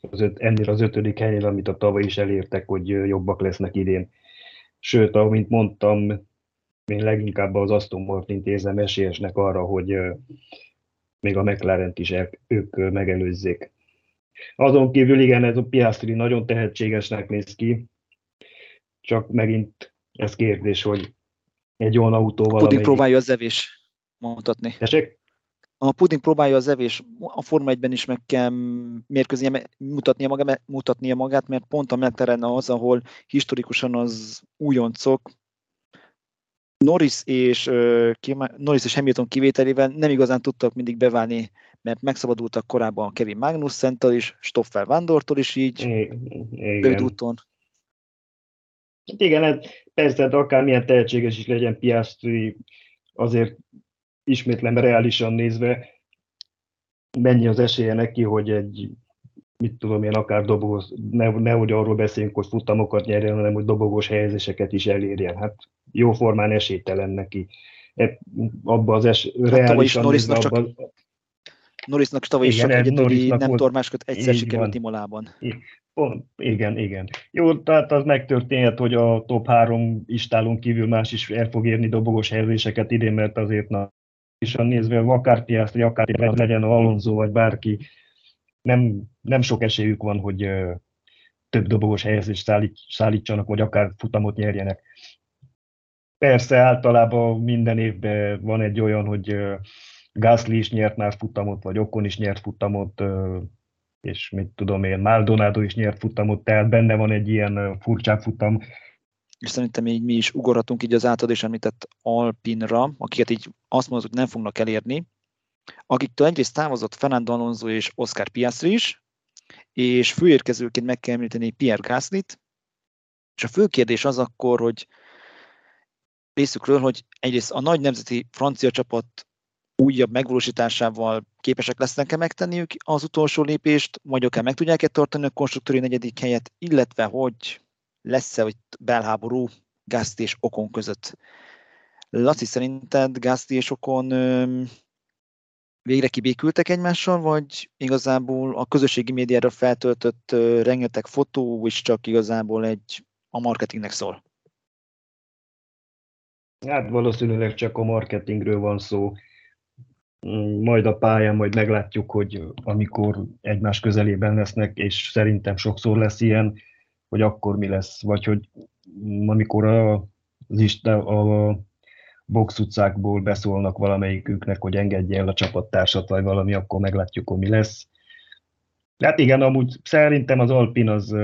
Speaker 3: az öt, ennél az ötödik helynél, amit a tavaly is elértek, hogy jobbak lesznek idén. Sőt, amint mondtam, én leginkább az Aston Martin érzem esélyesnek arra, hogy még a mclaren is el, ők megelőzzék. Azon kívül igen, ez a Piastri nagyon tehetségesnek néz ki, csak megint ez kérdés, hogy egy olyan autóval...
Speaker 1: Puding próbálja az evés mondhatni.
Speaker 3: Tessék?
Speaker 1: A Puding próbálja az evés, a Forma 1-ben is meg kell mérkőznie, mutatnia, magát, mutatnia magát, mert pont a McLaren az, ahol historikusan az újoncok, Norris és, Norris és Hamilton kivételével nem igazán tudtak mindig beválni, mert megszabadultak korábban Kevin Magnussen-től is, Stoffel Vandortól is így, rövid úton.
Speaker 3: Hát igen, ez, persze, akármilyen tehetséges is legyen Piastri, azért ismétlem reálisan nézve, mennyi az esélye neki, hogy egy, mit tudom én, akár dobogós, ne, nehogy arról beszéljünk, hogy futamokat nyerjen, hanem hogy dobogós helyezéseket is elérjen. Hát jó formán esélytelen neki. E, abba az es, hát reálisan nézve, abba, csak...
Speaker 1: Norrisnak tavaly is csak egyedüli nem tormáskat egyszer sikerült Imolában.
Speaker 3: Igen, igen. Jó, tehát az megtörténhet, hogy a top három istálon kívül más is el fog érni dobogós helyezéseket idén, mert azért na, is nézve, akár Piastri, akár legyen Alonso, vagy bárki, nem, nem sok esélyük van, hogy több dobogos helyezést szállít, szállítsanak, vagy akár futamot nyerjenek. Persze általában minden évben van egy olyan, hogy Gasly is nyert már futamot, vagy Okon is nyert futamot, és mit tudom én, Maldonado is nyert futamot, tehát benne van egy ilyen furcsább futam,
Speaker 1: és szerintem így mi is ugorhatunk így az általad is említett Alpinra, akiket így azt mondod, hogy nem fognak elérni, akiktől egyrészt távozott Fernando Alonso és Oscar Piastri is, és főérkezőként meg kell említeni Pierre Gaslyt, és a fő kérdés az akkor, hogy részükről, hogy egyrészt a nagy nemzeti francia csapat újabb megvalósításával képesek lesznek-e megtenniük az utolsó lépést, vagy akár meg tudják-e tartani a konstruktúri negyedik helyet, illetve hogy lesz-e hogy belháború Gaszti és Okon között. Laci, szerinted Gaszti és Okon végre kibékültek egymással, vagy igazából a közösségi médiára feltöltött rengeteg fotó is csak igazából egy a marketingnek szól?
Speaker 3: Hát valószínűleg csak a marketingről van szó. Mm, majd a pályán majd meglátjuk, hogy amikor egymás közelében lesznek, és szerintem sokszor lesz ilyen, hogy akkor mi lesz, vagy hogy amikor a, az Isten, a box utcákból beszólnak valamelyiküknek, hogy engedje el a csapattársat, vagy valami, akkor meglátjuk, hogy mi lesz. Hát igen, amúgy szerintem az Alpin az,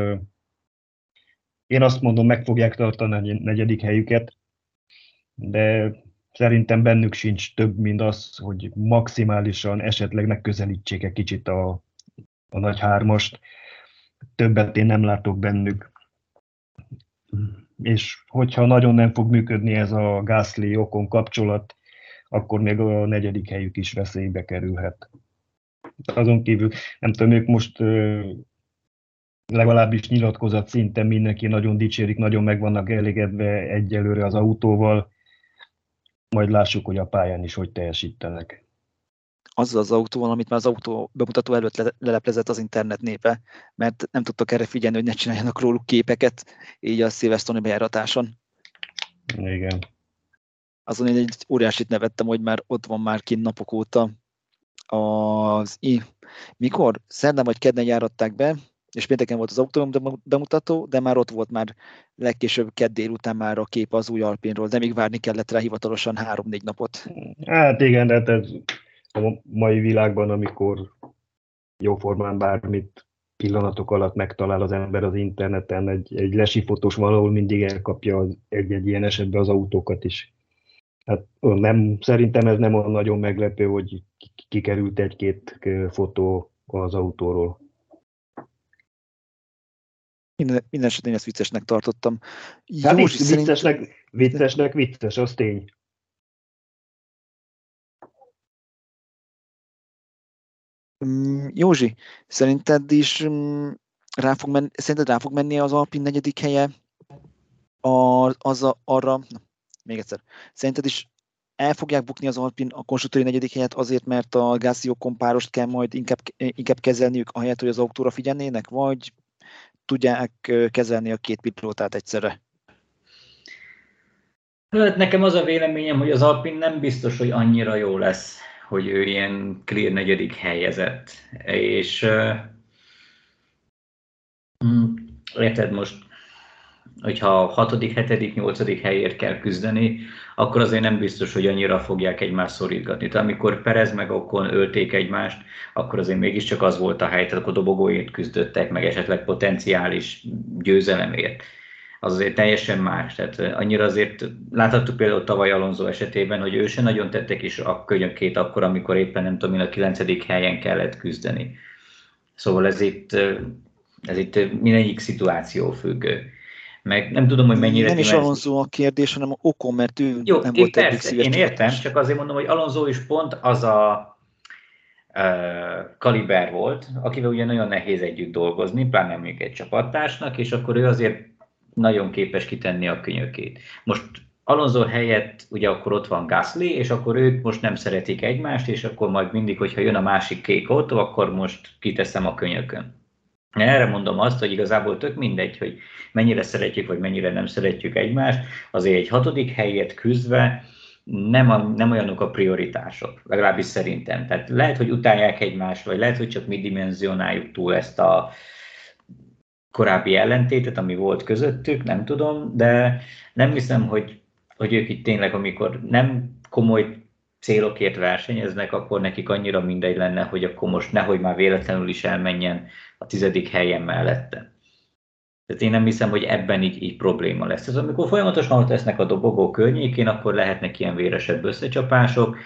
Speaker 3: én azt mondom, meg fogják tartani a negyedik helyüket, de szerintem bennük sincs több, mint az, hogy maximálisan esetleg megközelítsék egy kicsit a, a nagy hármast. Többet én nem látok bennük. És hogyha nagyon nem fog működni ez a Gasly-Okon kapcsolat, akkor még a negyedik helyük is veszélybe kerülhet. Azon kívül, nem tudom, ők most legalábbis nyilatkozat szinten mindenki nagyon dicsérik, nagyon meg vannak elégedve egyelőre az autóval, majd lássuk, hogy a pályán is hogy teljesítenek.
Speaker 1: Azzal az autóval, amit már az autó bemutató előtt leleplezett az internet népe, mert nem tudtak erre figyelni, hogy ne csináljanak róluk képeket, így a szilvesztoni bejáratáson.
Speaker 3: Igen.
Speaker 1: Azon én egy óriásit nevettem, hogy már ott van már kint napok óta az I. Mikor? Szerdán vagy kedden járatták be, és pénteken volt az autó bemutató, de már ott volt már legkésőbb kedd délután már a kép az új Alpinról, de még várni kellett rá hivatalosan három-négy napot.
Speaker 3: Hát igen, de hát ez a mai világban, amikor jóformán bármit pillanatok alatt megtalál az ember az interneten, egy, egy lesi fotós valahol mindig elkapja egy-egy ilyen esetben az autókat is. Hát nem, szerintem ez nem olyan nagyon meglepő, hogy kikerült egy-két fotó az autóról.
Speaker 1: Minden, minden esetén ezt viccesnek tartottam.
Speaker 3: Hát Józsi, viccesnek, szerint... viccesnek vicces, az tény.
Speaker 1: Józsi, szerinted is mm, rá fog menni, szerinted rá fog menni az Alpin negyedik helye? A, az a, arra, na, még egyszer, szerinted is el fogják bukni az Alpin a konstruktőri negyedik helyet azért, mert a Gázió kompárost kell majd inkább, inkább kezelniük, ahelyett, hogy az autóra figyelnének, vagy tudják kezelni a két pilótát egyszerre?
Speaker 2: Hát nekem az a véleményem, hogy az Alpin nem biztos, hogy annyira jó lesz, hogy ő ilyen clear negyedik helyezett. És uh, érted most, hogyha hatodik, hetedik, nyolcadik helyért kell küzdeni, akkor azért nem biztos, hogy annyira fogják egymást szorítgatni. Tehát amikor Perez meg Okon ölték egymást, akkor azért mégiscsak az volt a hely, tehát akkor dobogóért küzdöttek, meg esetleg potenciális győzelemért. Az azért teljesen más. Tehát annyira azért láthattuk például tavaly Alonso esetében, hogy ő se nagyon tettek is a könyökét akkor, amikor éppen nem tudom, a kilencedik helyen kellett küzdeni. Szóval ez itt, ez itt mindegyik szituáció függő meg nem tudom, hogy mennyire...
Speaker 1: Nem is Alonso a kérdés, hanem a okon, mert ő
Speaker 2: Jó, nem volt persze, szíves. Én értem, csak azért mondom, hogy Alonso is pont az a uh, kaliber volt, akivel ugye nagyon nehéz együtt dolgozni, pláne még egy csapattársnak, és akkor ő azért nagyon képes kitenni a könyökét. Most Alonso helyett ugye akkor ott van Gasly, és akkor ők most nem szeretik egymást, és akkor majd mindig, hogyha jön a másik kék autó, akkor most kiteszem a könyökön. Erre mondom azt, hogy igazából tök mindegy, hogy mennyire szeretjük, vagy mennyire nem szeretjük egymást, azért egy hatodik helyért küzdve nem, a, nem olyanok a prioritások, legalábbis szerintem. Tehát lehet, hogy utálják egymást, vagy lehet, hogy csak mi dimenzionáljuk túl ezt a korábbi ellentétet, ami volt közöttük, nem tudom, de nem hiszem, hogy, hogy ők itt tényleg, amikor nem komoly célokért versenyeznek, akkor nekik annyira mindegy lenne, hogy akkor most nehogy már véletlenül is elmenjen a tizedik helyen mellette. Tehát én nem hiszem, hogy ebben így, így probléma lesz. Ez amikor folyamatosan ott lesznek a dobogó környékén, akkor lehetnek ilyen véresebb összecsapások.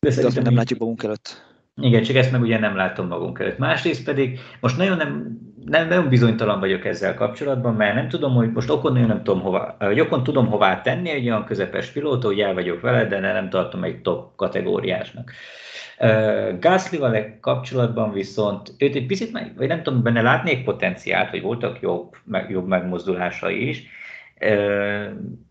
Speaker 1: De azt nem látjuk magunk előtt.
Speaker 2: Igen, csak ezt meg ugye nem látom magunk előtt. Másrészt pedig most nagyon nem, nem, nagyon bizonytalan vagyok ezzel kapcsolatban, mert nem tudom, hogy most okon nem tudom hová, vagy okon tudom hová tenni egy olyan közepes pilóta, hogy el vagyok vele, de nem tartom egy top kategóriásnak. Gasly-val kapcsolatban viszont őt egy picit, vagy nem tudom, benne látnék potenciált, hogy voltak jobb, jobb megmozdulásai is.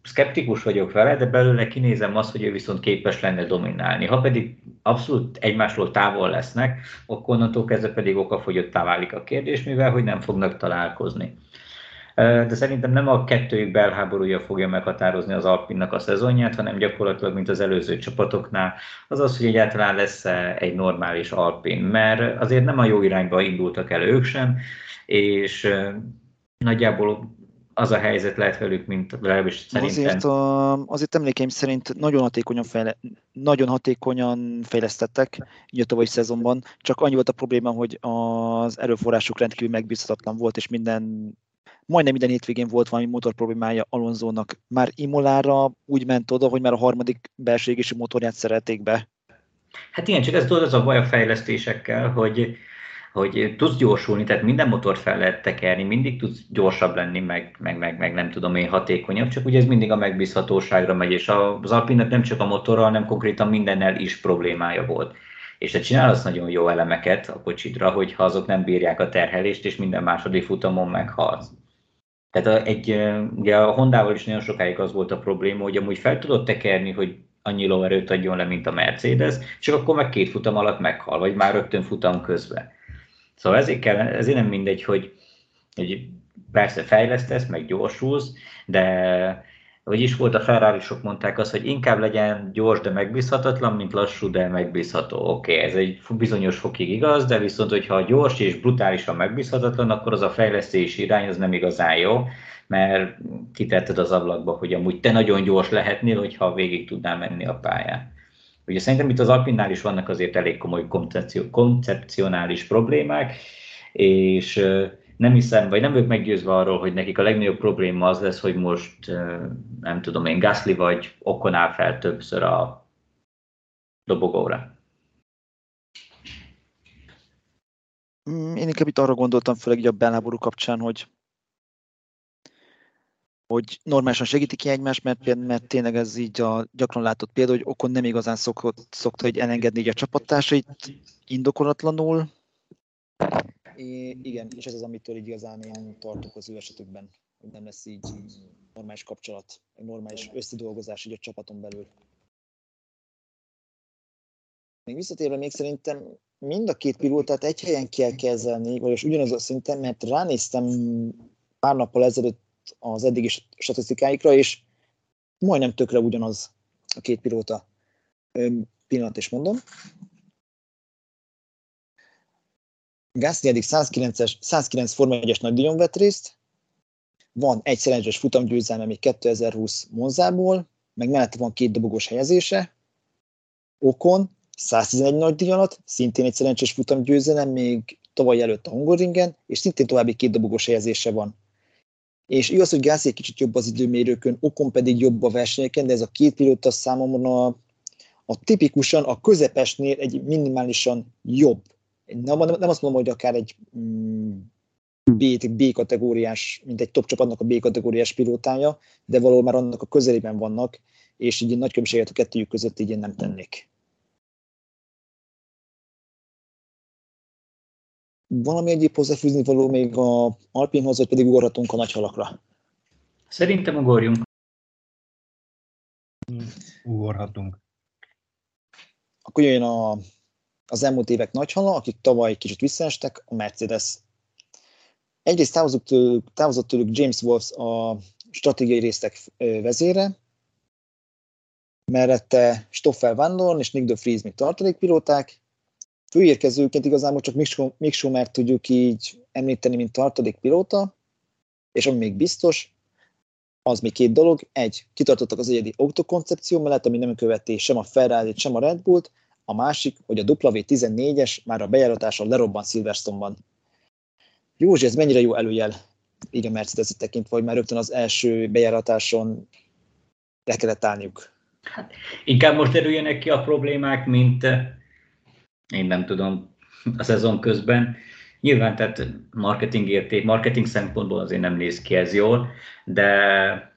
Speaker 2: Skeptikus vagyok vele, de belőle kinézem azt, hogy ő viszont képes lenne dominálni. Ha pedig abszolút egymásról távol lesznek, akkor onnantól kezdve pedig okafogyottá válik a kérdés, mivel hogy nem fognak találkozni de szerintem nem a kettőjük belháborúja fogja meghatározni az Alpinnak a szezonját, hanem gyakorlatilag, mint az előző csapatoknál, az az, hogy egyáltalán lesz egy normális Alpin, mert azért nem a jó irányba indultak el ők sem, és nagyjából az a helyzet lehet velük, mint legalábbis
Speaker 1: szerintem. Azért, a, azért emlékeim szerint nagyon hatékonyan, fejle, nagyon hatékonyan fejlesztettek így a tavalyi szezonban, csak annyi volt a probléma, hogy az erőforrásuk rendkívül megbízhatatlan volt, és minden majdnem minden hétvégén volt valami motor problémája Alonzónak. Már Imolára úgy ment oda, hogy már a harmadik belső motorját szerelték be.
Speaker 2: Hát igen, csak ez tudod, az a baj a fejlesztésekkel, hogy hogy tudsz gyorsulni, tehát minden motor fel lehet tekerni, mindig tudsz gyorsabb lenni, meg, meg, meg, meg nem tudom én hatékonyabb, csak ugye ez mindig a megbízhatóságra megy, és az Alpinnak nem csak a motorral, hanem konkrétan mindennel is problémája volt. És te csinálsz nagyon jó elemeket a kocsidra, hogyha azok nem bírják a terhelést, és minden második futamon meghalsz. Tehát egy, ugye a Hondával is nagyon sokáig az volt a probléma, hogy amúgy fel tudod tekerni, hogy annyi lóerőt adjon le, mint a Mercedes, csak akkor meg két futam alatt meghal, vagy már rögtön futam közben. Szóval ezért, kell, ezért nem mindegy, hogy, hogy persze fejlesztesz, meg gyorsulsz, de hogy is volt a ferrari mondták azt, hogy inkább legyen gyors, de megbízhatatlan, mint lassú, de megbízható. Oké, okay, ez egy bizonyos fokig igaz, de viszont, hogyha gyors és brutálisan megbízhatatlan, akkor az a fejlesztési irány az nem igazán jó, mert kitetted az ablakba, hogy amúgy te nagyon gyors lehetnél, hogyha végig tudnál menni a pályán. Ugye szerintem itt az Alpinnál is vannak azért elég komoly koncepcionális problémák, és nem hiszem, vagy nem vagyok meggyőzve arról, hogy nekik a legnagyobb probléma az lesz, hogy most nem tudom én, Gasly vagy Okon áll fel többször a dobogóra.
Speaker 1: Mm, én inkább itt arra gondoltam, főleg a belháború kapcsán, hogy hogy normálisan segítik ki egymást, mert, mert tényleg ez így a gyakran látott példa, hogy Okon nem igazán szokott, szokta hogy elengedni így a csapattársait indokolatlanul. É, igen, és ez az, amitől így igazán én tartok az ő esetükben, hogy nem lesz így normális kapcsolat, egy normális összedolgozás így a csapaton belül. Még visszatérve még szerintem mind a két pilótát egy helyen kell kezelni, vagyis ugyanaz a szinten, mert ránéztem pár nappal ezelőtt az eddigi statisztikáikra, és majdnem tökre ugyanaz a két pilóta. Pillanat is mondom. Gasly eddig 109-es, 109 Forma 1-es nagydíjon vett részt, van egy szerencsés futamgyőzelme még 2020 Monzából, meg mellette van két dobogós helyezése, Okon 111 nagy díj alatt, szintén egy szerencsés futamgyőzelem még tavaly előtt a Hungaringen, és szintén további két dobogós helyezése van és igaz, hogy Gász egy kicsit jobb az időmérőkön, Okon pedig jobb a versenyeken, de ez a két pilóta számomra a, a tipikusan a közepesnél egy minimálisan jobb. Nem, nem, nem azt mondom, hogy akár egy mm, B, B kategóriás, mint egy top csapatnak a B kategóriás pilótája, de valahol már annak a közelében vannak, és így nagy különbséget a kettőjük között így én nem tennék. Valami egyéb hozzáfűzni való még a Alpinhoz, vagy pedig ugorhatunk a nagy halakra?
Speaker 2: Szerintem ugorjunk.
Speaker 3: Ugorhatunk.
Speaker 1: Akkor jöjjön a, az elmúlt évek nagy hala, akik tavaly kicsit visszaestek, a Mercedes. Egyrészt távozott tőlük, távozott tőlük James Wolfs a stratégiai résztek vezére, mellette Stoffel Van Dorn és Nick de Vries, mint tartalékpilóták, főérkezőként igazából csak Mick Schumer tudjuk így említeni, mint tartalék pilóta, és ami még biztos, az még két dolog. Egy, kitartottak az egyedi autokoncepció mellett, ami nem követi sem a ferrari sem a Red Bullt, a másik, hogy a W14-es már a bejáratáson lerobban Silverstone-ban. Józsi, ez mennyire jó előjel így a mercedes tekintve, hogy már rögtön az első bejáratáson le kellett állniuk.
Speaker 2: Hát, inkább most derüljenek ki a problémák, mint én nem tudom, a szezon közben. Nyilván tehát marketing érték, marketing szempontból azért nem néz ki ez jól, de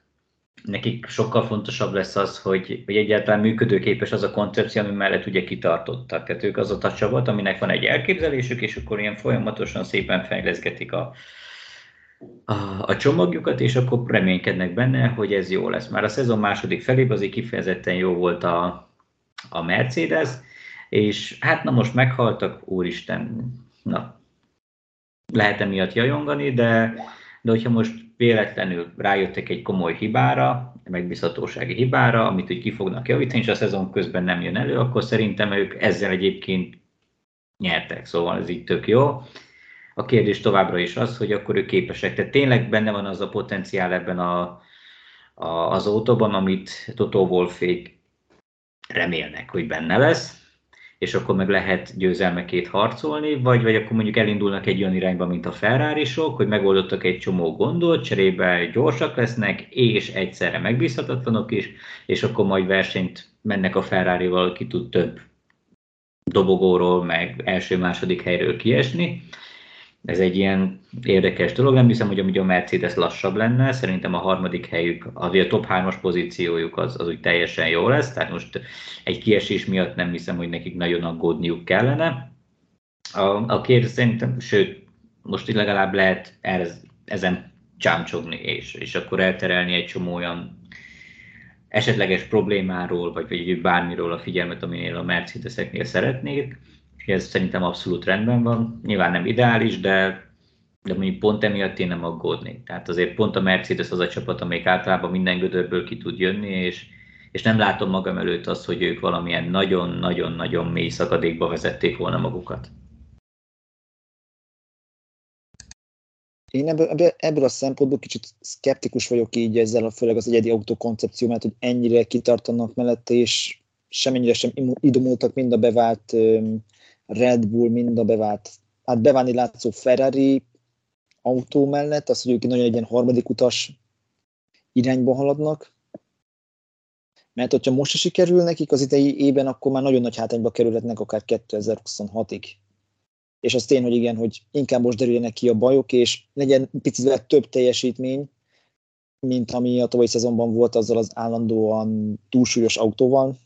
Speaker 2: nekik sokkal fontosabb lesz az, hogy, hogy egyáltalán működőképes az a koncepció, ami mellett ugye kitartottak. Tehát ők az a csapat, aminek van egy elképzelésük, és akkor ilyen folyamatosan szépen fejleszgetik a, a, a csomagjukat, és akkor reménykednek benne, hogy ez jó lesz. Már a szezon második felében azért kifejezetten jó volt a, a Mercedes, és hát na most meghaltak, úristen, na, lehet emiatt jajongani, de, de hogyha most véletlenül rájöttek egy komoly hibára, megbízhatósági hibára, amit úgy ki fognak javítani, és a szezon közben nem jön elő, akkor szerintem ők ezzel egyébként nyertek, szóval ez így tök jó. A kérdés továbbra is az, hogy akkor ők képesek. Tehát tényleg benne van az a potenciál ebben a, a, az autóban, amit Toto Wolfék remélnek, hogy benne lesz, és akkor meg lehet győzelmekét harcolni, vagy, vagy akkor mondjuk elindulnak egy olyan irányba, mint a ferrari hogy megoldottak egy csomó gondot, cserébe gyorsak lesznek, és egyszerre megbízhatatlanok is, és akkor majd versenyt mennek a Ferrari-val, ki tud több dobogóról, meg első-második helyről kiesni. Ez egy ilyen érdekes dolog. Nem hiszem, hogy a Mercedes lassabb lenne. Szerintem a harmadik helyük, az a top 3-as pozíciójuk az, az úgy teljesen jó lesz. Tehát most egy kiesés miatt nem hiszem, hogy nekik nagyon aggódniuk kellene. A, a kérdés szerintem, sőt, most legalább lehet ez, ezen csámcsogni, és, és akkor elterelni egy csomó olyan esetleges problémáról, vagy, vagy bármiről a figyelmet, aminél a Mercedeseknél szeretnék, ez szerintem abszolút rendben van. Nyilván nem ideális, de, de mondjuk pont emiatt én nem aggódnék. Tehát azért pont a Mercedes az a csapat, amelyik általában minden gödörből ki tud jönni, és, és nem látom magam előtt azt, hogy ők valamilyen nagyon-nagyon-nagyon mély szakadékba vezették volna magukat.
Speaker 1: Én ebből, ebből a szempontból kicsit szkeptikus vagyok így ezzel, főleg az egyedi autó koncepció, mert hogy ennyire kitartanak mellette, és semennyire sem idomultak mind a bevált Red Bull, mind a bevált, hát beválni látszó Ferrari autó mellett, az, hogy ők nagyon egy ilyen harmadik utas irányba haladnak. Mert hogyha most se sikerül nekik az idei ében, akkor már nagyon nagy hátrányba kerülhetnek akár 2026-ig és az tény, hogy igen, hogy inkább most derüljenek ki a bajok, és legyen picit több teljesítmény, mint ami a tavalyi szezonban volt azzal az állandóan túlsúlyos autóval.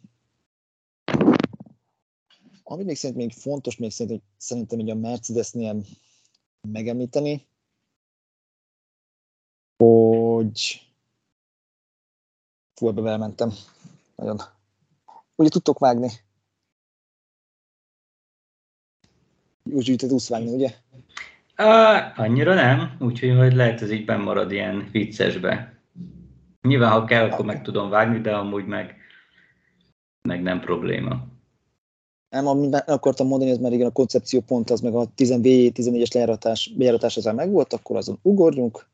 Speaker 1: Ami még szerintem még fontos, még szerintem, szerintem így a Mercedesnél megemlíteni, hogy fú, ebbe belmentem. Nagyon. Ugye tudtok vágni? úgy te tudsz vágni, ugye?
Speaker 2: Uh, annyira nem, úgyhogy majd lehet ez így marad ilyen viccesbe. Nyilván, ha kell, akkor meg tudom vágni, de amúgy meg, meg nem probléma.
Speaker 1: Nem, amit akartam mondani, ez már igen a koncepció pont, az meg a 14-es lejáratás, bejáratás ezzel megvolt, akkor azon ugorjunk,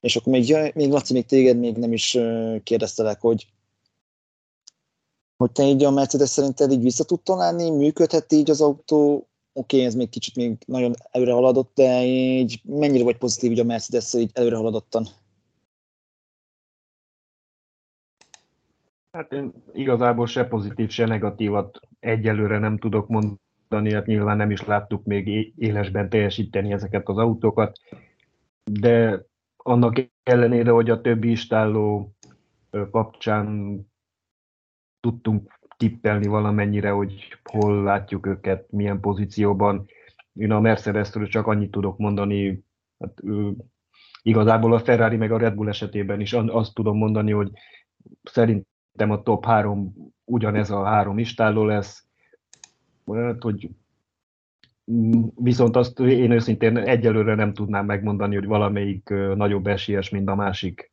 Speaker 1: és akkor még, még Laci, még téged még nem is kérdeztelek, hogy hogy te így a Mercedes szerinted így vissza tud találni, működhet így az autó? Oké, okay, ez még kicsit még nagyon előre haladott, de így mennyire vagy pozitív hogy a Mercedes így előre haladottan?
Speaker 3: Hát én igazából se pozitív, se negatívat egyelőre nem tudok mondani, hát nyilván nem is láttuk még élesben teljesíteni ezeket az autókat, de annak ellenére, hogy a többi istálló kapcsán tudtunk tippelni valamennyire, hogy hol látjuk őket, milyen pozícióban. Én a Mercedes-ről csak annyit tudok mondani, hát, igazából a Ferrari meg a Red Bull esetében is azt tudom mondani, hogy szerintem a top három ugyanez a három istálló lesz, hát, hogy Viszont azt én őszintén egyelőre nem tudnám megmondani, hogy valamelyik nagyobb esélyes, mint a másik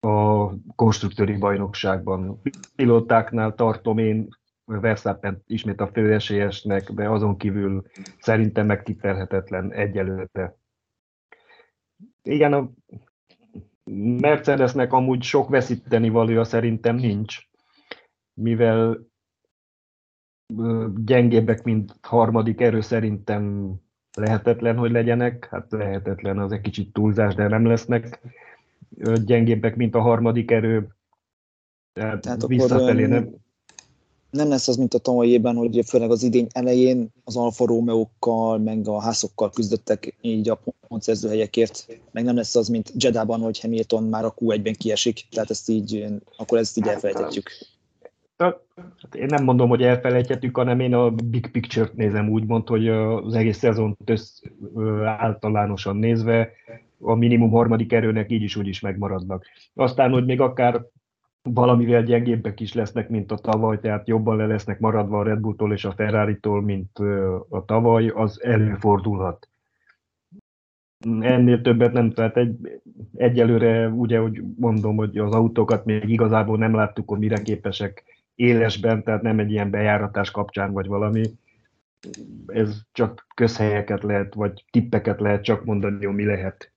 Speaker 3: a konstruktőri bajnokságban. Pilótáknál tartom én Verstappen ismét a főesélyesnek, de azon kívül szerintem megtippelhetetlen egyelőre. Igen, a Mercedesnek amúgy sok veszíteni valója szerintem nincs, mivel gyengébbek, mint harmadik erő szerintem lehetetlen, hogy legyenek. Hát lehetetlen, az egy kicsit túlzás, de nem lesznek gyengébbek, mint a harmadik erő. Tehát, Tehát visszafelé nem...
Speaker 1: Nem lesz az, mint a tavalyében, hogy főleg az idény elején az Alfa Romeo-kkal, meg a házokkal küzdöttek így a pontszerző helyekért, meg nem lesz az, mint Jedában, hogy Hamilton már a Q1-ben kiesik, tehát ezt így, akkor ezt így elfelejthetjük.
Speaker 3: Hát én nem mondom, hogy elfelejthetjük, hanem én a big picture-t nézem úgy mond, hogy az egész szezont össz, általánosan nézve a minimum harmadik erőnek így is úgy is megmaradnak. Aztán, hogy még akár valamivel gyengébbek is lesznek, mint a tavaly, tehát jobban le lesznek maradva a Red Bulltól és a Ferrari-tól, mint a tavaly, az előfordulhat. Ennél többet nem, tehát egy, egyelőre ugye, hogy mondom, hogy az autókat még igazából nem láttuk, hogy mire képesek élesben, tehát nem egy ilyen bejáratás kapcsán vagy valami. ez csak közhelyeket lehet, vagy tippeket lehet csak mondani, mi lehet.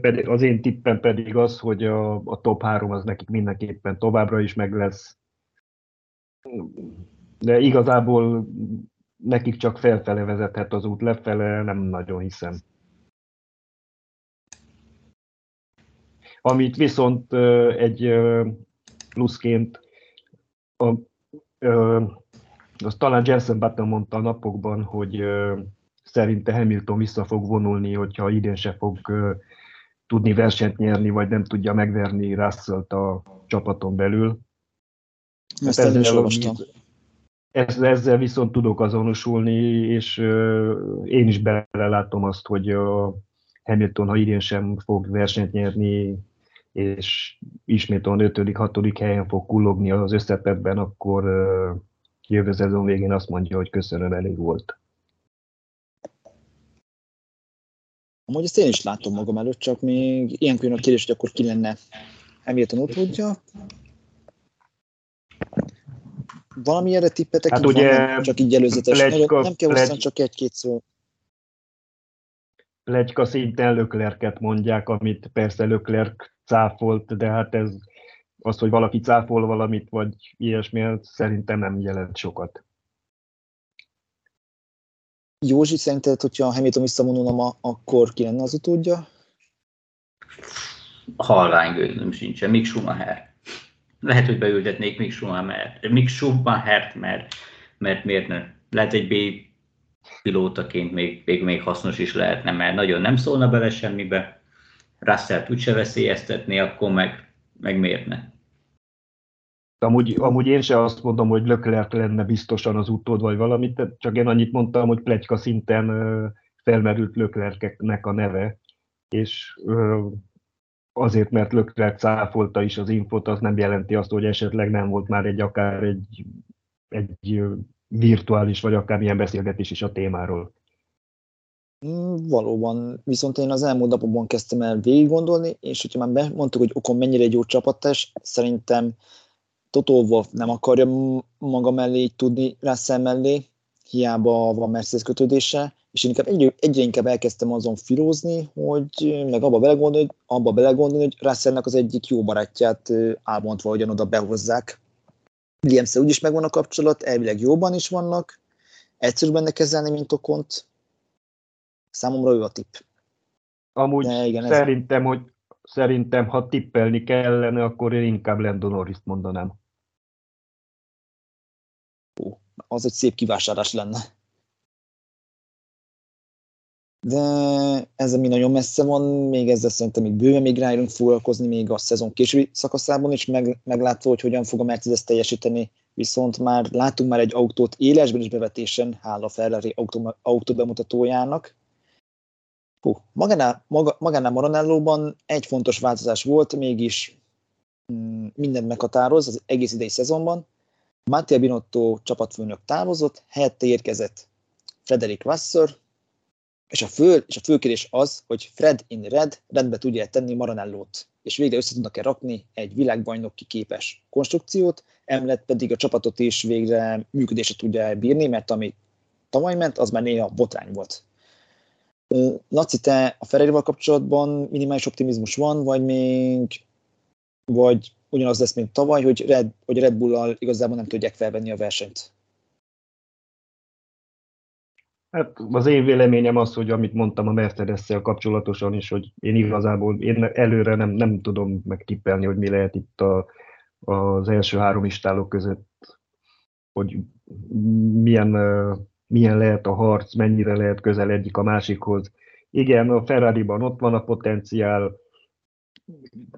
Speaker 3: Pedig az én tippem pedig az, hogy a, a top 3 az nekik mindenképpen továbbra is meg lesz. De igazából nekik csak felfele vezethet az út, lefele nem nagyon hiszem. Amit viszont egy pluszként a, azt talán Jensen Button mondta a napokban, hogy szerinte Hamilton vissza fog vonulni, hogyha idén se fog tudni versenyt nyerni, vagy nem tudja megverni russell a csapaton belül.
Speaker 1: Ezt hát ezzel,
Speaker 3: ezzel, ezzel viszont tudok azonosulni, és én is belelátom azt, hogy a Hamilton, ha idén sem fog versenyt nyerni, és ismét a 5 hatodik helyen fog kullogni az összetetben, akkor jövő szezon végén azt mondja, hogy köszönöm, elég volt.
Speaker 1: Amúgy ezt én is látom magam előtt, csak még ilyenkor jön a kérdés, hogy akkor ki lenne Hamilton utódja. Valami erre tippetek hát ugye, van, csak így előzetes. Plegyka, nem kell plegy... csak egy-két szó.
Speaker 3: Plegyka szinten Löklerket mondják, amit persze Löklerk cáfolt, de hát ez az, hogy valaki cáfol valamit, vagy ilyesmi, szerintem nem jelent sokat.
Speaker 1: Józsi, szerinted, hogyha Hamilton visszavonulna ma, akkor ki lenne az utódja?
Speaker 2: Halvány gőzöm sincsen, Mick Schumacher. Lehet, hogy beültetnék Mick Schumacher, Mick Schumachert, mert, mert miért ne? Lehet egy B pilótaként még, még, még hasznos is lehetne, mert nagyon nem szólna bele semmibe. Russell úgyse veszélyeztetné, akkor meg, meg miért ne?
Speaker 3: Amúgy, amúgy én sem azt mondom, hogy Leclerc lenne biztosan az utód vagy valamit, csak én annyit mondtam, hogy plegyka szinten felmerült Leclercnek a neve, és azért, mert Leclerc cáfolta is az infot, az nem jelenti azt, hogy esetleg nem volt már egy akár egy, egy virtuális, vagy akár milyen beszélgetés is a témáról.
Speaker 1: Mm, valóban, viszont én az elmúlt napokban kezdtem el végig gondolni, és hogyha már mondtuk, hogy Okon mennyire egy jó csapattás, szerintem Toto Wolff nem akarja maga mellé tudni Russell mellé, hiába van Mercedes kötődése, és én inkább egyre, egyre inkább elkezdtem azon filózni, hogy meg abba belegondolni, hogy, abba belegondolni, hogy Russellnek az egyik jó barátját álmondva hogyan oda behozzák. williams úgyis megvan a kapcsolat, elvileg jóban is vannak, egyszerű benne kezelni, mint Okont. Számomra ő a tipp.
Speaker 3: Amúgy De igen, szerintem, ez... hogy szerintem, ha tippelni kellene, akkor én inkább Lando norris mondanám
Speaker 1: az egy szép kivásárlás lenne. De ez mi nagyon messze van, még ezzel szerintem még bőven még rájönünk foglalkozni még a szezon későbbi szakaszában is, meg, meglátva, hogy hogyan fog a Mercedes teljesíteni, viszont már látunk már egy autót élesben is bevetésen, hála Ferrari autó, autó bemutatójának. Hú, magánál, maga, magánál Maranellóban egy fontos változás volt, mégis mm, mindent meghatároz az egész idei szezonban, Mattia Binotto csapatfőnök távozott, helyette érkezett Frederick Vassar, és a, fő, és a fő kérdés az, hogy Fred in Red rendbe tudja tenni Maranellót, és végre össze tudnak-e rakni egy világbajnoki képes konstrukciót, emellett pedig a csapatot is végre működésre tudja bírni, mert ami tavaly ment, az már néha botrány volt. Laci, te a ferrari kapcsolatban minimális optimizmus van, vagy még vagy ugyanaz lesz, mint tavaly, hogy Red, hogy Red Bull-al igazából nem tudják felvenni a versenyt.
Speaker 3: Hát az én véleményem az, hogy amit mondtam a mercedes kapcsolatosan is, hogy én igazából én előre nem, nem tudom megtippelni, hogy mi lehet itt a, az első három istálok között, hogy milyen, milyen lehet a harc, mennyire lehet közel egyik a másikhoz. Igen, a Ferrari-ban ott van a potenciál,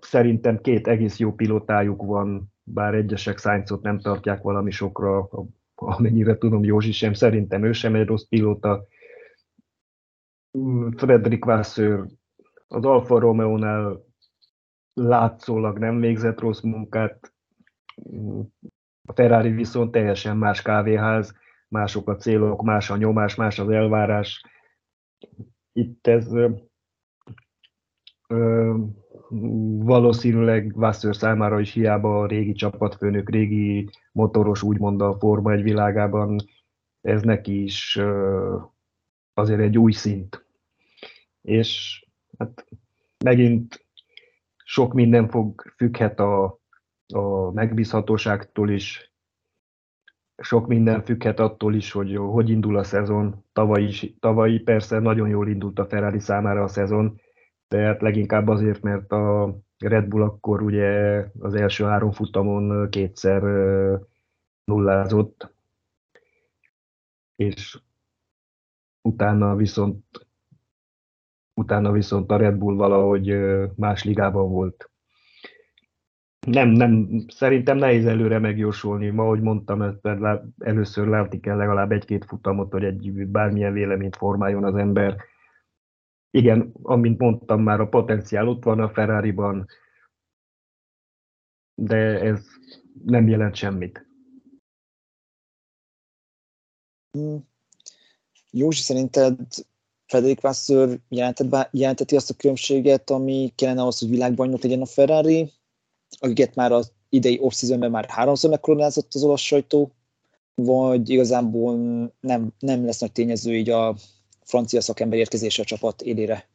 Speaker 3: Szerintem két egész jó pilótájuk van, bár egyesek Sainzot nem tartják valami sokra, amennyire tudom, Józsi sem, szerintem ő sem egy rossz pilóta. Frederick Vasseur az Alfa Romeo-nál látszólag nem végzett rossz munkát, a Ferrari viszont teljesen más kávéház, mások a célok, más a nyomás, más az elvárás. Itt ez valószínűleg Vasseur számára is hiába a régi csapatfőnök, régi motoros úgymond a Forma egy világában ez neki is azért egy új szint. És hát megint sok minden fog függhet a, a megbízhatóságtól is, sok minden függhet attól is, hogy hogy indul a szezon. Tavaly, is, tavaly persze nagyon jól indult a Ferrari számára a szezon, tehát leginkább azért, mert a Red Bull akkor ugye az első három futamon kétszer nullázott, és utána viszont utána viszont a Red Bull valahogy más ligában volt. Nem, nem, szerintem nehéz előre megjósolni. Ma, ahogy mondtam, először látni kell legalább egy-két futamot, hogy egy bármilyen véleményt formáljon az ember. Igen, amint mondtam már, a potenciál ott van a Ferrari-ban, de ez nem jelent semmit.
Speaker 1: Józsi, szerinted Frederik Vasseur jelenteti azt a különbséget, ami kellene ahhoz, hogy világbajnok legyen a Ferrari, akiket már az idei off már háromszor megkoronázott az olasz sajtó, vagy igazából nem, nem lesz nagy tényező így a francia szakember érkezése a csapat élére?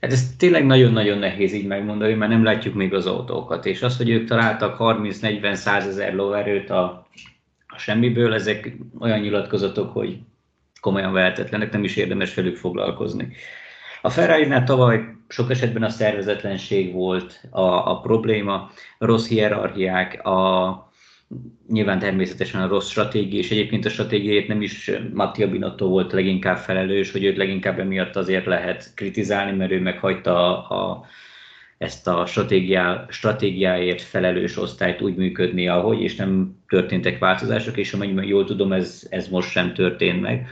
Speaker 2: Hát ez tényleg nagyon-nagyon nehéz így megmondani, mert nem látjuk még az autókat, és az, hogy ők találtak 30-40-100 ezer lóerőt a, a semmiből, ezek olyan nyilatkozatok, hogy komolyan vehetetlenek, nem is érdemes velük foglalkozni. A ferrari tavaly sok esetben a szervezetlenség volt a, a probléma, rossz hierarchiák, a, nyilván természetesen a rossz stratégia, és egyébként a stratégiáért nem is Mattia Binotto volt leginkább felelős, hogy őt leginkább emiatt azért lehet kritizálni, mert ő meghagyta a, a, ezt a stratégiá, stratégiáért felelős osztályt úgy működni, ahogy, és nem történtek változások, és amennyiben jól tudom, ez, ez most sem történt meg.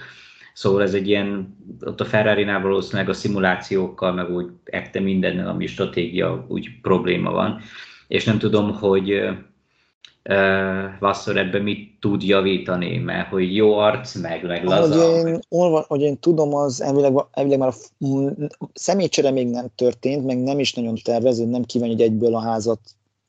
Speaker 2: Szóval ez egy ilyen, ott a Ferrari-nál valószínűleg a szimulációkkal, meg úgy ekte mindennel, ami stratégia, úgy probléma van. És nem tudom, hogy Vasszor ebben mit tud javítani, mert hogy jó arc, meg, meg laza.
Speaker 1: Ahogy én, olva, hogy én tudom, az elvileg, elvileg már a személycsere még nem történt, meg nem is nagyon tervező, nem kívánja egy egyből a házat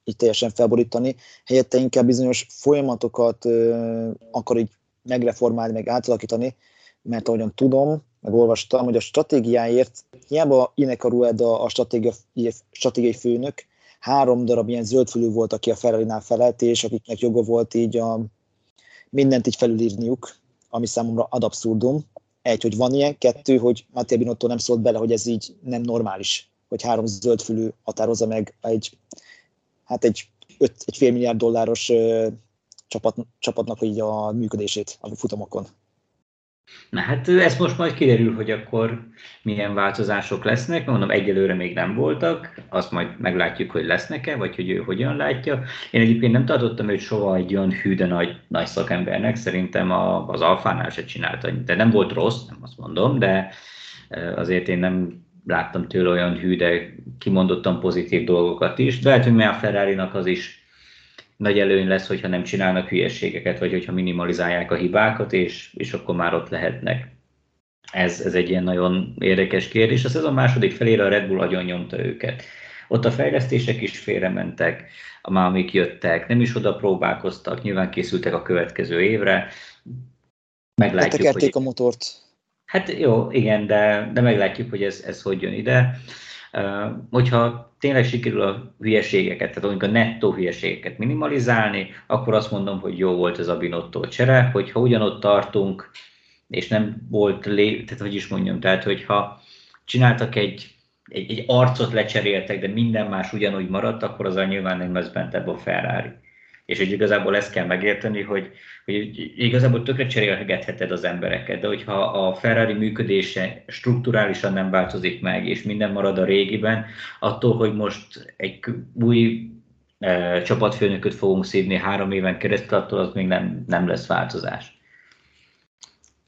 Speaker 1: így teljesen felborítani, helyette inkább bizonyos folyamatokat uh, akar így megreformálni, meg átalakítani, mert ahogyan tudom, meg olvastam, hogy a stratégiáért hiába Ineka Rueda a stratégia, stratégiai főnök, három darab ilyen zöldfülű volt, aki a ferrari felelt, és akiknek joga volt így a, mindent így felülírniuk, ami számomra ad abszurdum. Egy, hogy van ilyen, kettő, hogy Matteo Binotto nem szólt bele, hogy ez így nem normális, hogy három zöldfülű határozza meg egy, hát egy, öt, egy fél milliárd dolláros ö, csapat, csapatnak így a működését a futamokon.
Speaker 2: Na hát ez most majd kiderül, hogy akkor milyen változások lesznek. Mondom, egyelőre még nem voltak, azt majd meglátjuk, hogy lesznek-e, vagy hogy ő hogyan látja. Én egyébként nem tartottam őt soha egy olyan hű, de nagy, nagy szakembernek, szerintem a, az Alfánál se csinálta. De nem volt rossz, nem azt mondom, de azért én nem láttam tőle olyan hű, de kimondottan pozitív dolgokat is. De lehet, hogy a ferrari az is nagy előny lesz, hogyha nem csinálnak hülyeségeket, vagy hogyha minimalizálják a hibákat, és, és akkor már ott lehetnek. Ez, ez egy ilyen nagyon érdekes kérdés. A szezon második felére a Red Bull agyon nyomta őket. Ott a fejlesztések is félrementek, a mámik jöttek, nem is oda próbálkoztak, nyilván készültek a következő évre.
Speaker 1: Meglátjuk, hogy... a motort.
Speaker 2: Hát jó, igen, de, de meglátjuk, hogy ez, ez hogy jön ide. Hogyha tényleg sikerül a hülyeségeket, tehát amikor a nettó hülyeségeket minimalizálni, akkor azt mondom, hogy jó volt ez a Binotto csere, hogyha ugyanott tartunk, és nem volt lé, tehát hogy is mondjam, tehát hogyha csináltak egy, egy, egy arcot lecseréltek, de minden más ugyanúgy maradt, akkor az nyilván nem lesz bent ebben a Ferrari és hogy igazából ezt kell megérteni, hogy, hogy igazából tökre cserélhetheted az embereket, de hogyha a Ferrari működése strukturálisan nem változik meg, és minden marad a régiben, attól, hogy most egy új e, csapatfőnököt fogunk szívni három éven keresztül, attól az még nem, nem lesz változás.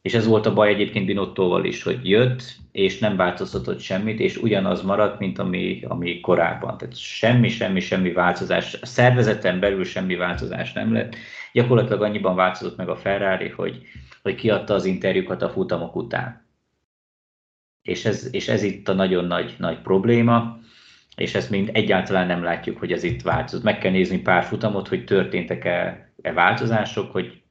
Speaker 2: És ez volt a baj egyébként Binottóval is, hogy jött, és nem változtatott semmit, és ugyanaz maradt, mint ami, ami korábban. Tehát semmi, semmi, semmi változás. A szervezeten belül semmi változás nem lett. Gyakorlatilag annyiban változott meg a Ferrari, hogy, hogy kiadta az interjúkat a futamok után. És ez, és ez itt a nagyon nagy, nagy probléma, és ezt mind egyáltalán nem látjuk, hogy ez itt változott. Meg kell nézni pár futamot, hogy történtek-e e változások, hogy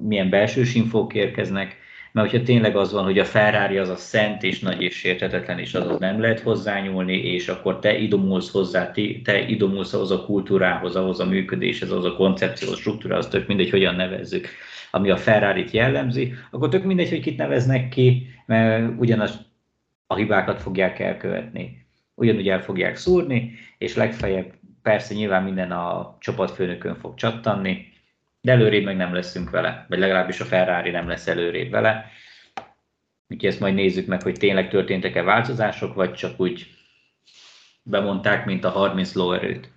Speaker 2: milyen belső infók érkeznek, mert hogyha tényleg az van, hogy a Ferrari az a szent és nagy és sértetetlen, és azaz nem lehet hozzányúlni, és akkor te idomulsz hozzá, te idomulsz ahhoz a kultúrához, ahhoz a működéshez, ahhoz a koncepcióhoz, struktúrához, tök mindegy, hogyan nevezzük, ami a Ferrari-t jellemzi, akkor tök mindegy, hogy kit neveznek ki, mert ugyanaz a hibákat fogják elkövetni. Ugyanúgy el fogják szúrni, és legfeljebb persze nyilván minden a csapatfőnökön fog csattanni, de előrébb meg nem leszünk vele, vagy legalábbis a Ferrari nem lesz előrébb vele. Úgyhogy ezt majd nézzük meg, hogy tényleg történtek-e változások, vagy csak úgy bemondták, mint a 30 lóerőt.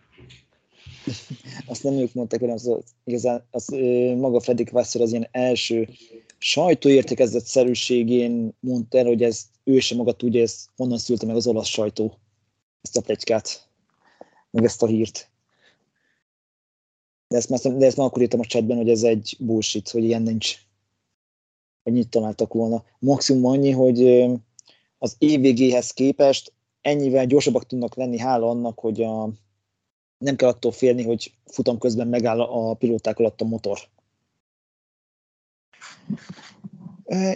Speaker 1: Azt nem ők mondták, hanem az, igazán az, maga Fredrik Vassar az ilyen első sajtóértekezett szerűségén mondta el, hogy ez ő sem maga tudja, ez honnan szülte meg az olasz sajtó ezt a plegykát, meg ezt a hírt. De ezt, már, de ezt már akkor írtam a chatben, hogy ez egy bullshit, hogy ilyen nincs. Hogy nyit találtak volna. Maximum annyi, hogy az év végéhez képest ennyivel gyorsabbak tudnak lenni, hála annak, hogy a, nem kell attól félni, hogy futam közben megáll a pilóták alatt a motor.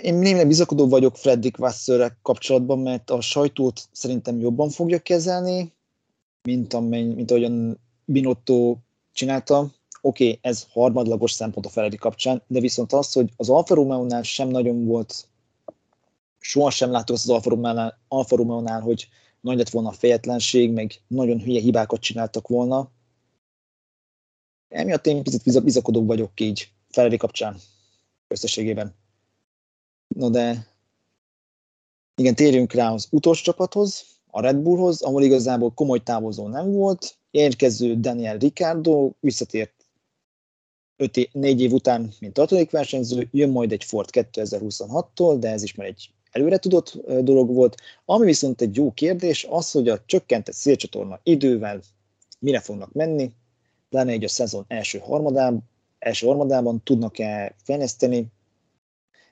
Speaker 1: Én némileg bizakodó vagyok Fredrik Wasserrel kapcsolatban, mert a sajtót szerintem jobban fogja kezelni, mint, amely, mint ahogyan Binotto csinálta oké, okay, ez harmadlagos szempont a Ferrari kapcsán, de viszont az, hogy az Alfa Romeo-nál sem nagyon volt, sohasem látok az Alfa Romeo-nál, Alfa Romeo-nál, hogy nagy lett volna a fejetlenség, meg nagyon hülye hibákat csináltak volna. Emiatt én picit bizakodó vagyok így Ferrari kapcsán összességében. No de igen, térjünk rá az utolsó csapathoz, a Red Bullhoz, ahol igazából komoly távozó nem volt. Érkező Daniel Ricciardo visszatért 5 4 év után, mint tartalék versenyző, jön majd egy Ford 2026-tól, de ez is már egy előre tudott dolog volt. Ami viszont egy jó kérdés, az, hogy a csökkentett szélcsatorna idővel mire fognak menni, pláne egy a szezon első harmadában, első harmadában tudnak-e fejleszteni.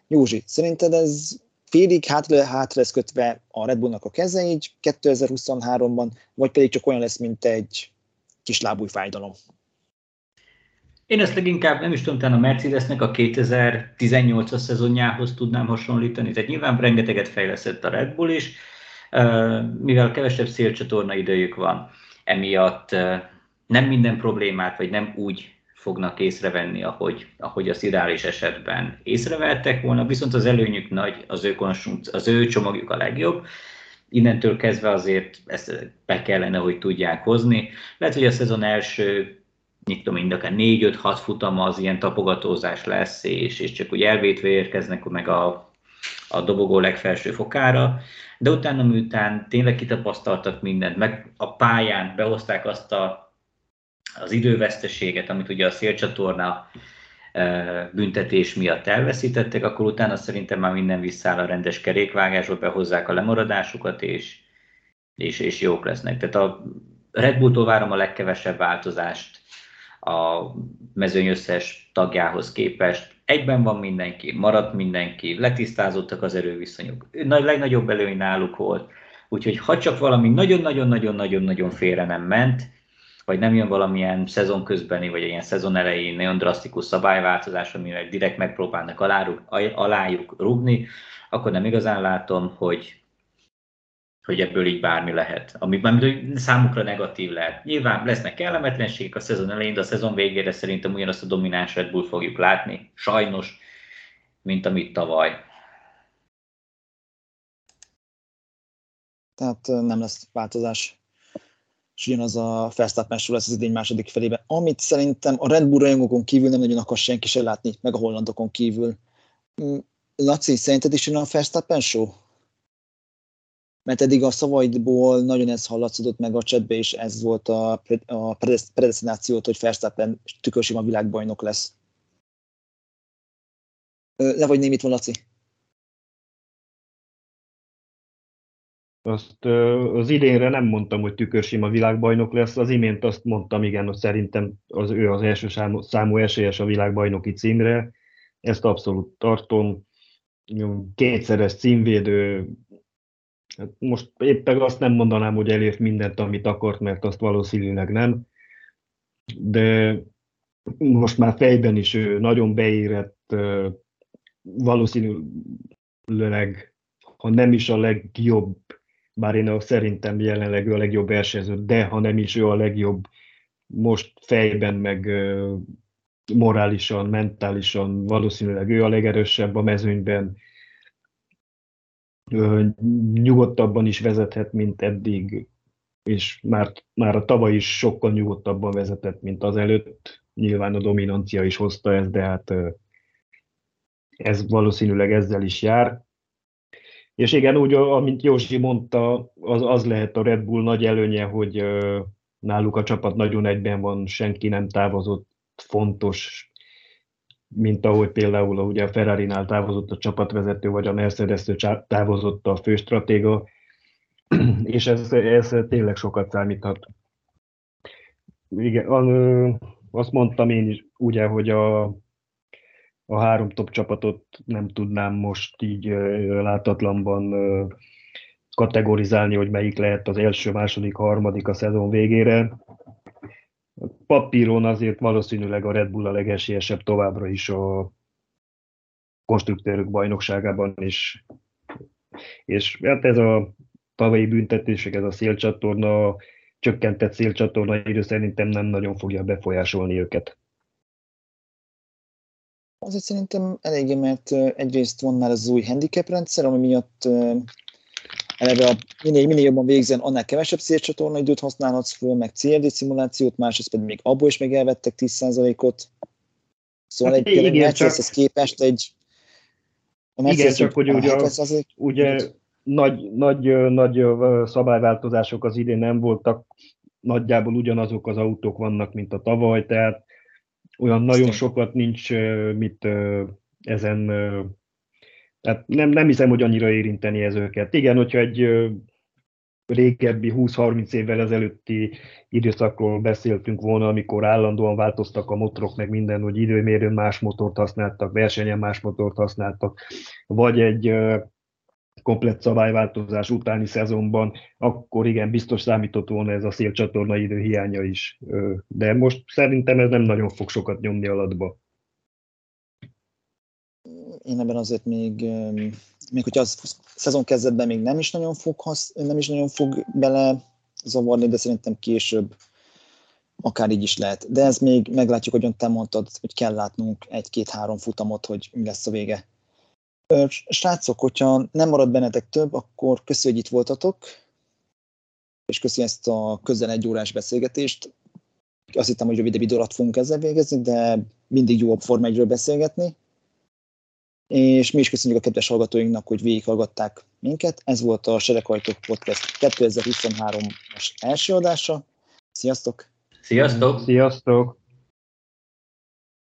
Speaker 1: Józsi, szerinted ez félig hátra, hátra lesz kötve a Red Bullnak a keze így 2023-ban, vagy pedig csak olyan lesz, mint egy kis lábúj fájdalom?
Speaker 2: Én ezt leginkább nem is tudom, talán a Mercedesnek a 2018-as szezonjához tudnám hasonlítani. Tehát nyilván rengeteget fejlesztett a Red Bull is, mivel kevesebb szélcsatorna idejük van. Emiatt nem minden problémát, vagy nem úgy fognak észrevenni, ahogy, ahogy az ideális esetben észrevettek volna, viszont az előnyük nagy, az ő, az ő csomagjuk a legjobb, innentől kezdve azért ezt be kellene, hogy tudják hozni. Lehet, hogy a szezon első mit tudom, mind akár 4-5-6 futama az ilyen tapogatózás lesz, és, és csak úgy elvétve érkeznek meg a, a dobogó legfelső fokára, de utána miután tényleg kitapasztaltak mindent, meg a pályán behozták azt a, az időveszteséget, amit ugye a szélcsatorna e, büntetés miatt elveszítettek, akkor utána szerintem már minden visszáll a rendes kerékvágásba, behozzák a lemaradásukat, és, és, és jók lesznek. Tehát a Red Bulltól várom a legkevesebb változást a mezőny összes tagjához képest. Egyben van mindenki, maradt mindenki, letisztázottak az erőviszonyok. Nagy, legnagyobb előny náluk volt. Úgyhogy ha csak valami nagyon-nagyon-nagyon-nagyon-nagyon félre nem ment, vagy nem jön valamilyen szezon közbeni, vagy ilyen szezon elején nagyon drasztikus szabályváltozás, amivel direkt megpróbálnak alájuk, alájuk rúgni, akkor nem igazán látom, hogy hogy ebből így bármi lehet, ami hogy számukra negatív lehet. Nyilván lesznek kellemetlenségek a szezon elején, de a szezon végére szerintem ugyanazt a domináns Red Bull fogjuk látni, sajnos, mint amit tavaly.
Speaker 1: Tehát nem lesz változás. És ugyanaz a Verstappen lesz az idény második felében, amit szerintem a Red Bull rajongókon kívül nem nagyon akar senki se látni, meg a hollandokon kívül. Mm, Laci, szerinted is jön a Verstappen show? Mert eddig a szavaidból nagyon ez hallatszódott meg a csetbe, és ez volt a, a predestinációt, hogy Verstappen tükörsima világbajnok lesz. Le vagy némit van, Laci?
Speaker 3: Azt az idénre nem mondtam, hogy tükörsima világbajnok lesz, az imént azt mondtam, igen, hogy szerintem az ő az első számú, esélyes a világbajnoki címre. Ezt abszolút tartom. Kétszeres címvédő, most éppen azt nem mondanám, hogy elért mindent, amit akart, mert azt valószínűleg nem, de most már fejben is ő nagyon beérett valószínűleg, ha nem is a legjobb, bár én szerintem jelenleg a legjobb versenyző, de ha nem is ő a legjobb most fejben, meg morálisan, mentálisan valószínűleg ő a legerősebb a mezőnyben, nyugodtabban is vezethet, mint eddig, és már, már a tavaly is sokkal nyugodtabban vezetett, mint az előtt. Nyilván a dominancia is hozta ezt, de hát ez valószínűleg ezzel is jár. És igen, úgy, amint Józsi mondta, az, az lehet a Red Bull nagy előnye, hogy náluk a csapat nagyon egyben van, senki nem távozott, fontos, mint ahogy például ugye a Ferrari-nál távozott a csapatvezető, vagy a mercedes távozott a főstratéga, és ez, ez tényleg sokat számíthat. Igen, azt mondtam én is, ugye, hogy a, a három top csapatot nem tudnám most így látatlanban kategorizálni, hogy melyik lehet az első, második, harmadik a szezon végére. Papíron azért valószínűleg a Red Bull a legesélyesebb továbbra is a konstruktőrök bajnokságában is. És hát ez a tavalyi büntetések, ez a szélcsatorna, csökkentett szélcsatorna idő szerintem nem nagyon fogja befolyásolni őket.
Speaker 1: Azért szerintem eléggé, mert egyrészt van már az új handicap rendszer, ami miatt eleve a minél, minél jobban végzen, annál kevesebb szélcsatorna időt használhatsz föl, meg CFD szimulációt, másrészt pedig még abból is meg elvettek 10%-ot. Szóval hát egy igen, csak... képest egy
Speaker 3: a igen, csak hogy ugye, ugye nagy, nagy, nagy szabályváltozások az idén nem voltak, nagyjából ugyanazok az autók vannak, mint a tavaly, tehát olyan nagyon sokat nincs mit ezen, tehát nem, nem hiszem, hogy annyira érinteni ez őket. Igen, hogyha egy régebbi 20-30 évvel ezelőtti időszakról beszéltünk volna, amikor állandóan változtak a motorok, meg minden, hogy időmérőn más motort használtak, versenyen más motort használtak, vagy egy komplett szabályváltozás utáni szezonban, akkor igen, biztos számított volna ez a szélcsatorna idő hiánya is. De most szerintem ez nem nagyon fog sokat nyomni alatba.
Speaker 1: Én ebben azért még, még hogyha a szezon kezdetben még nem is nagyon fog, nem is nagyon fog bele zavarni, de szerintem később akár így is lehet. De ez még meglátjuk, hogy te mondtad, hogy kell látnunk egy-két-három futamot, hogy mi lesz a vége. Srácok, hogyha nem marad bennetek több, akkor köszi, hogy itt voltatok, és köszi ezt a közel egy órás beszélgetést. Azt hittem, hogy rövidebb idő alatt fogunk ezzel végezni, de mindig jó a Forma 1 beszélgetni. És mi is köszönjük a kedves hallgatóinknak, hogy végighallgatták minket. Ez volt a Sereghajtók Podcast 2023-as első adása. Sziasztok!
Speaker 2: Sziasztok!
Speaker 3: Sziasztok!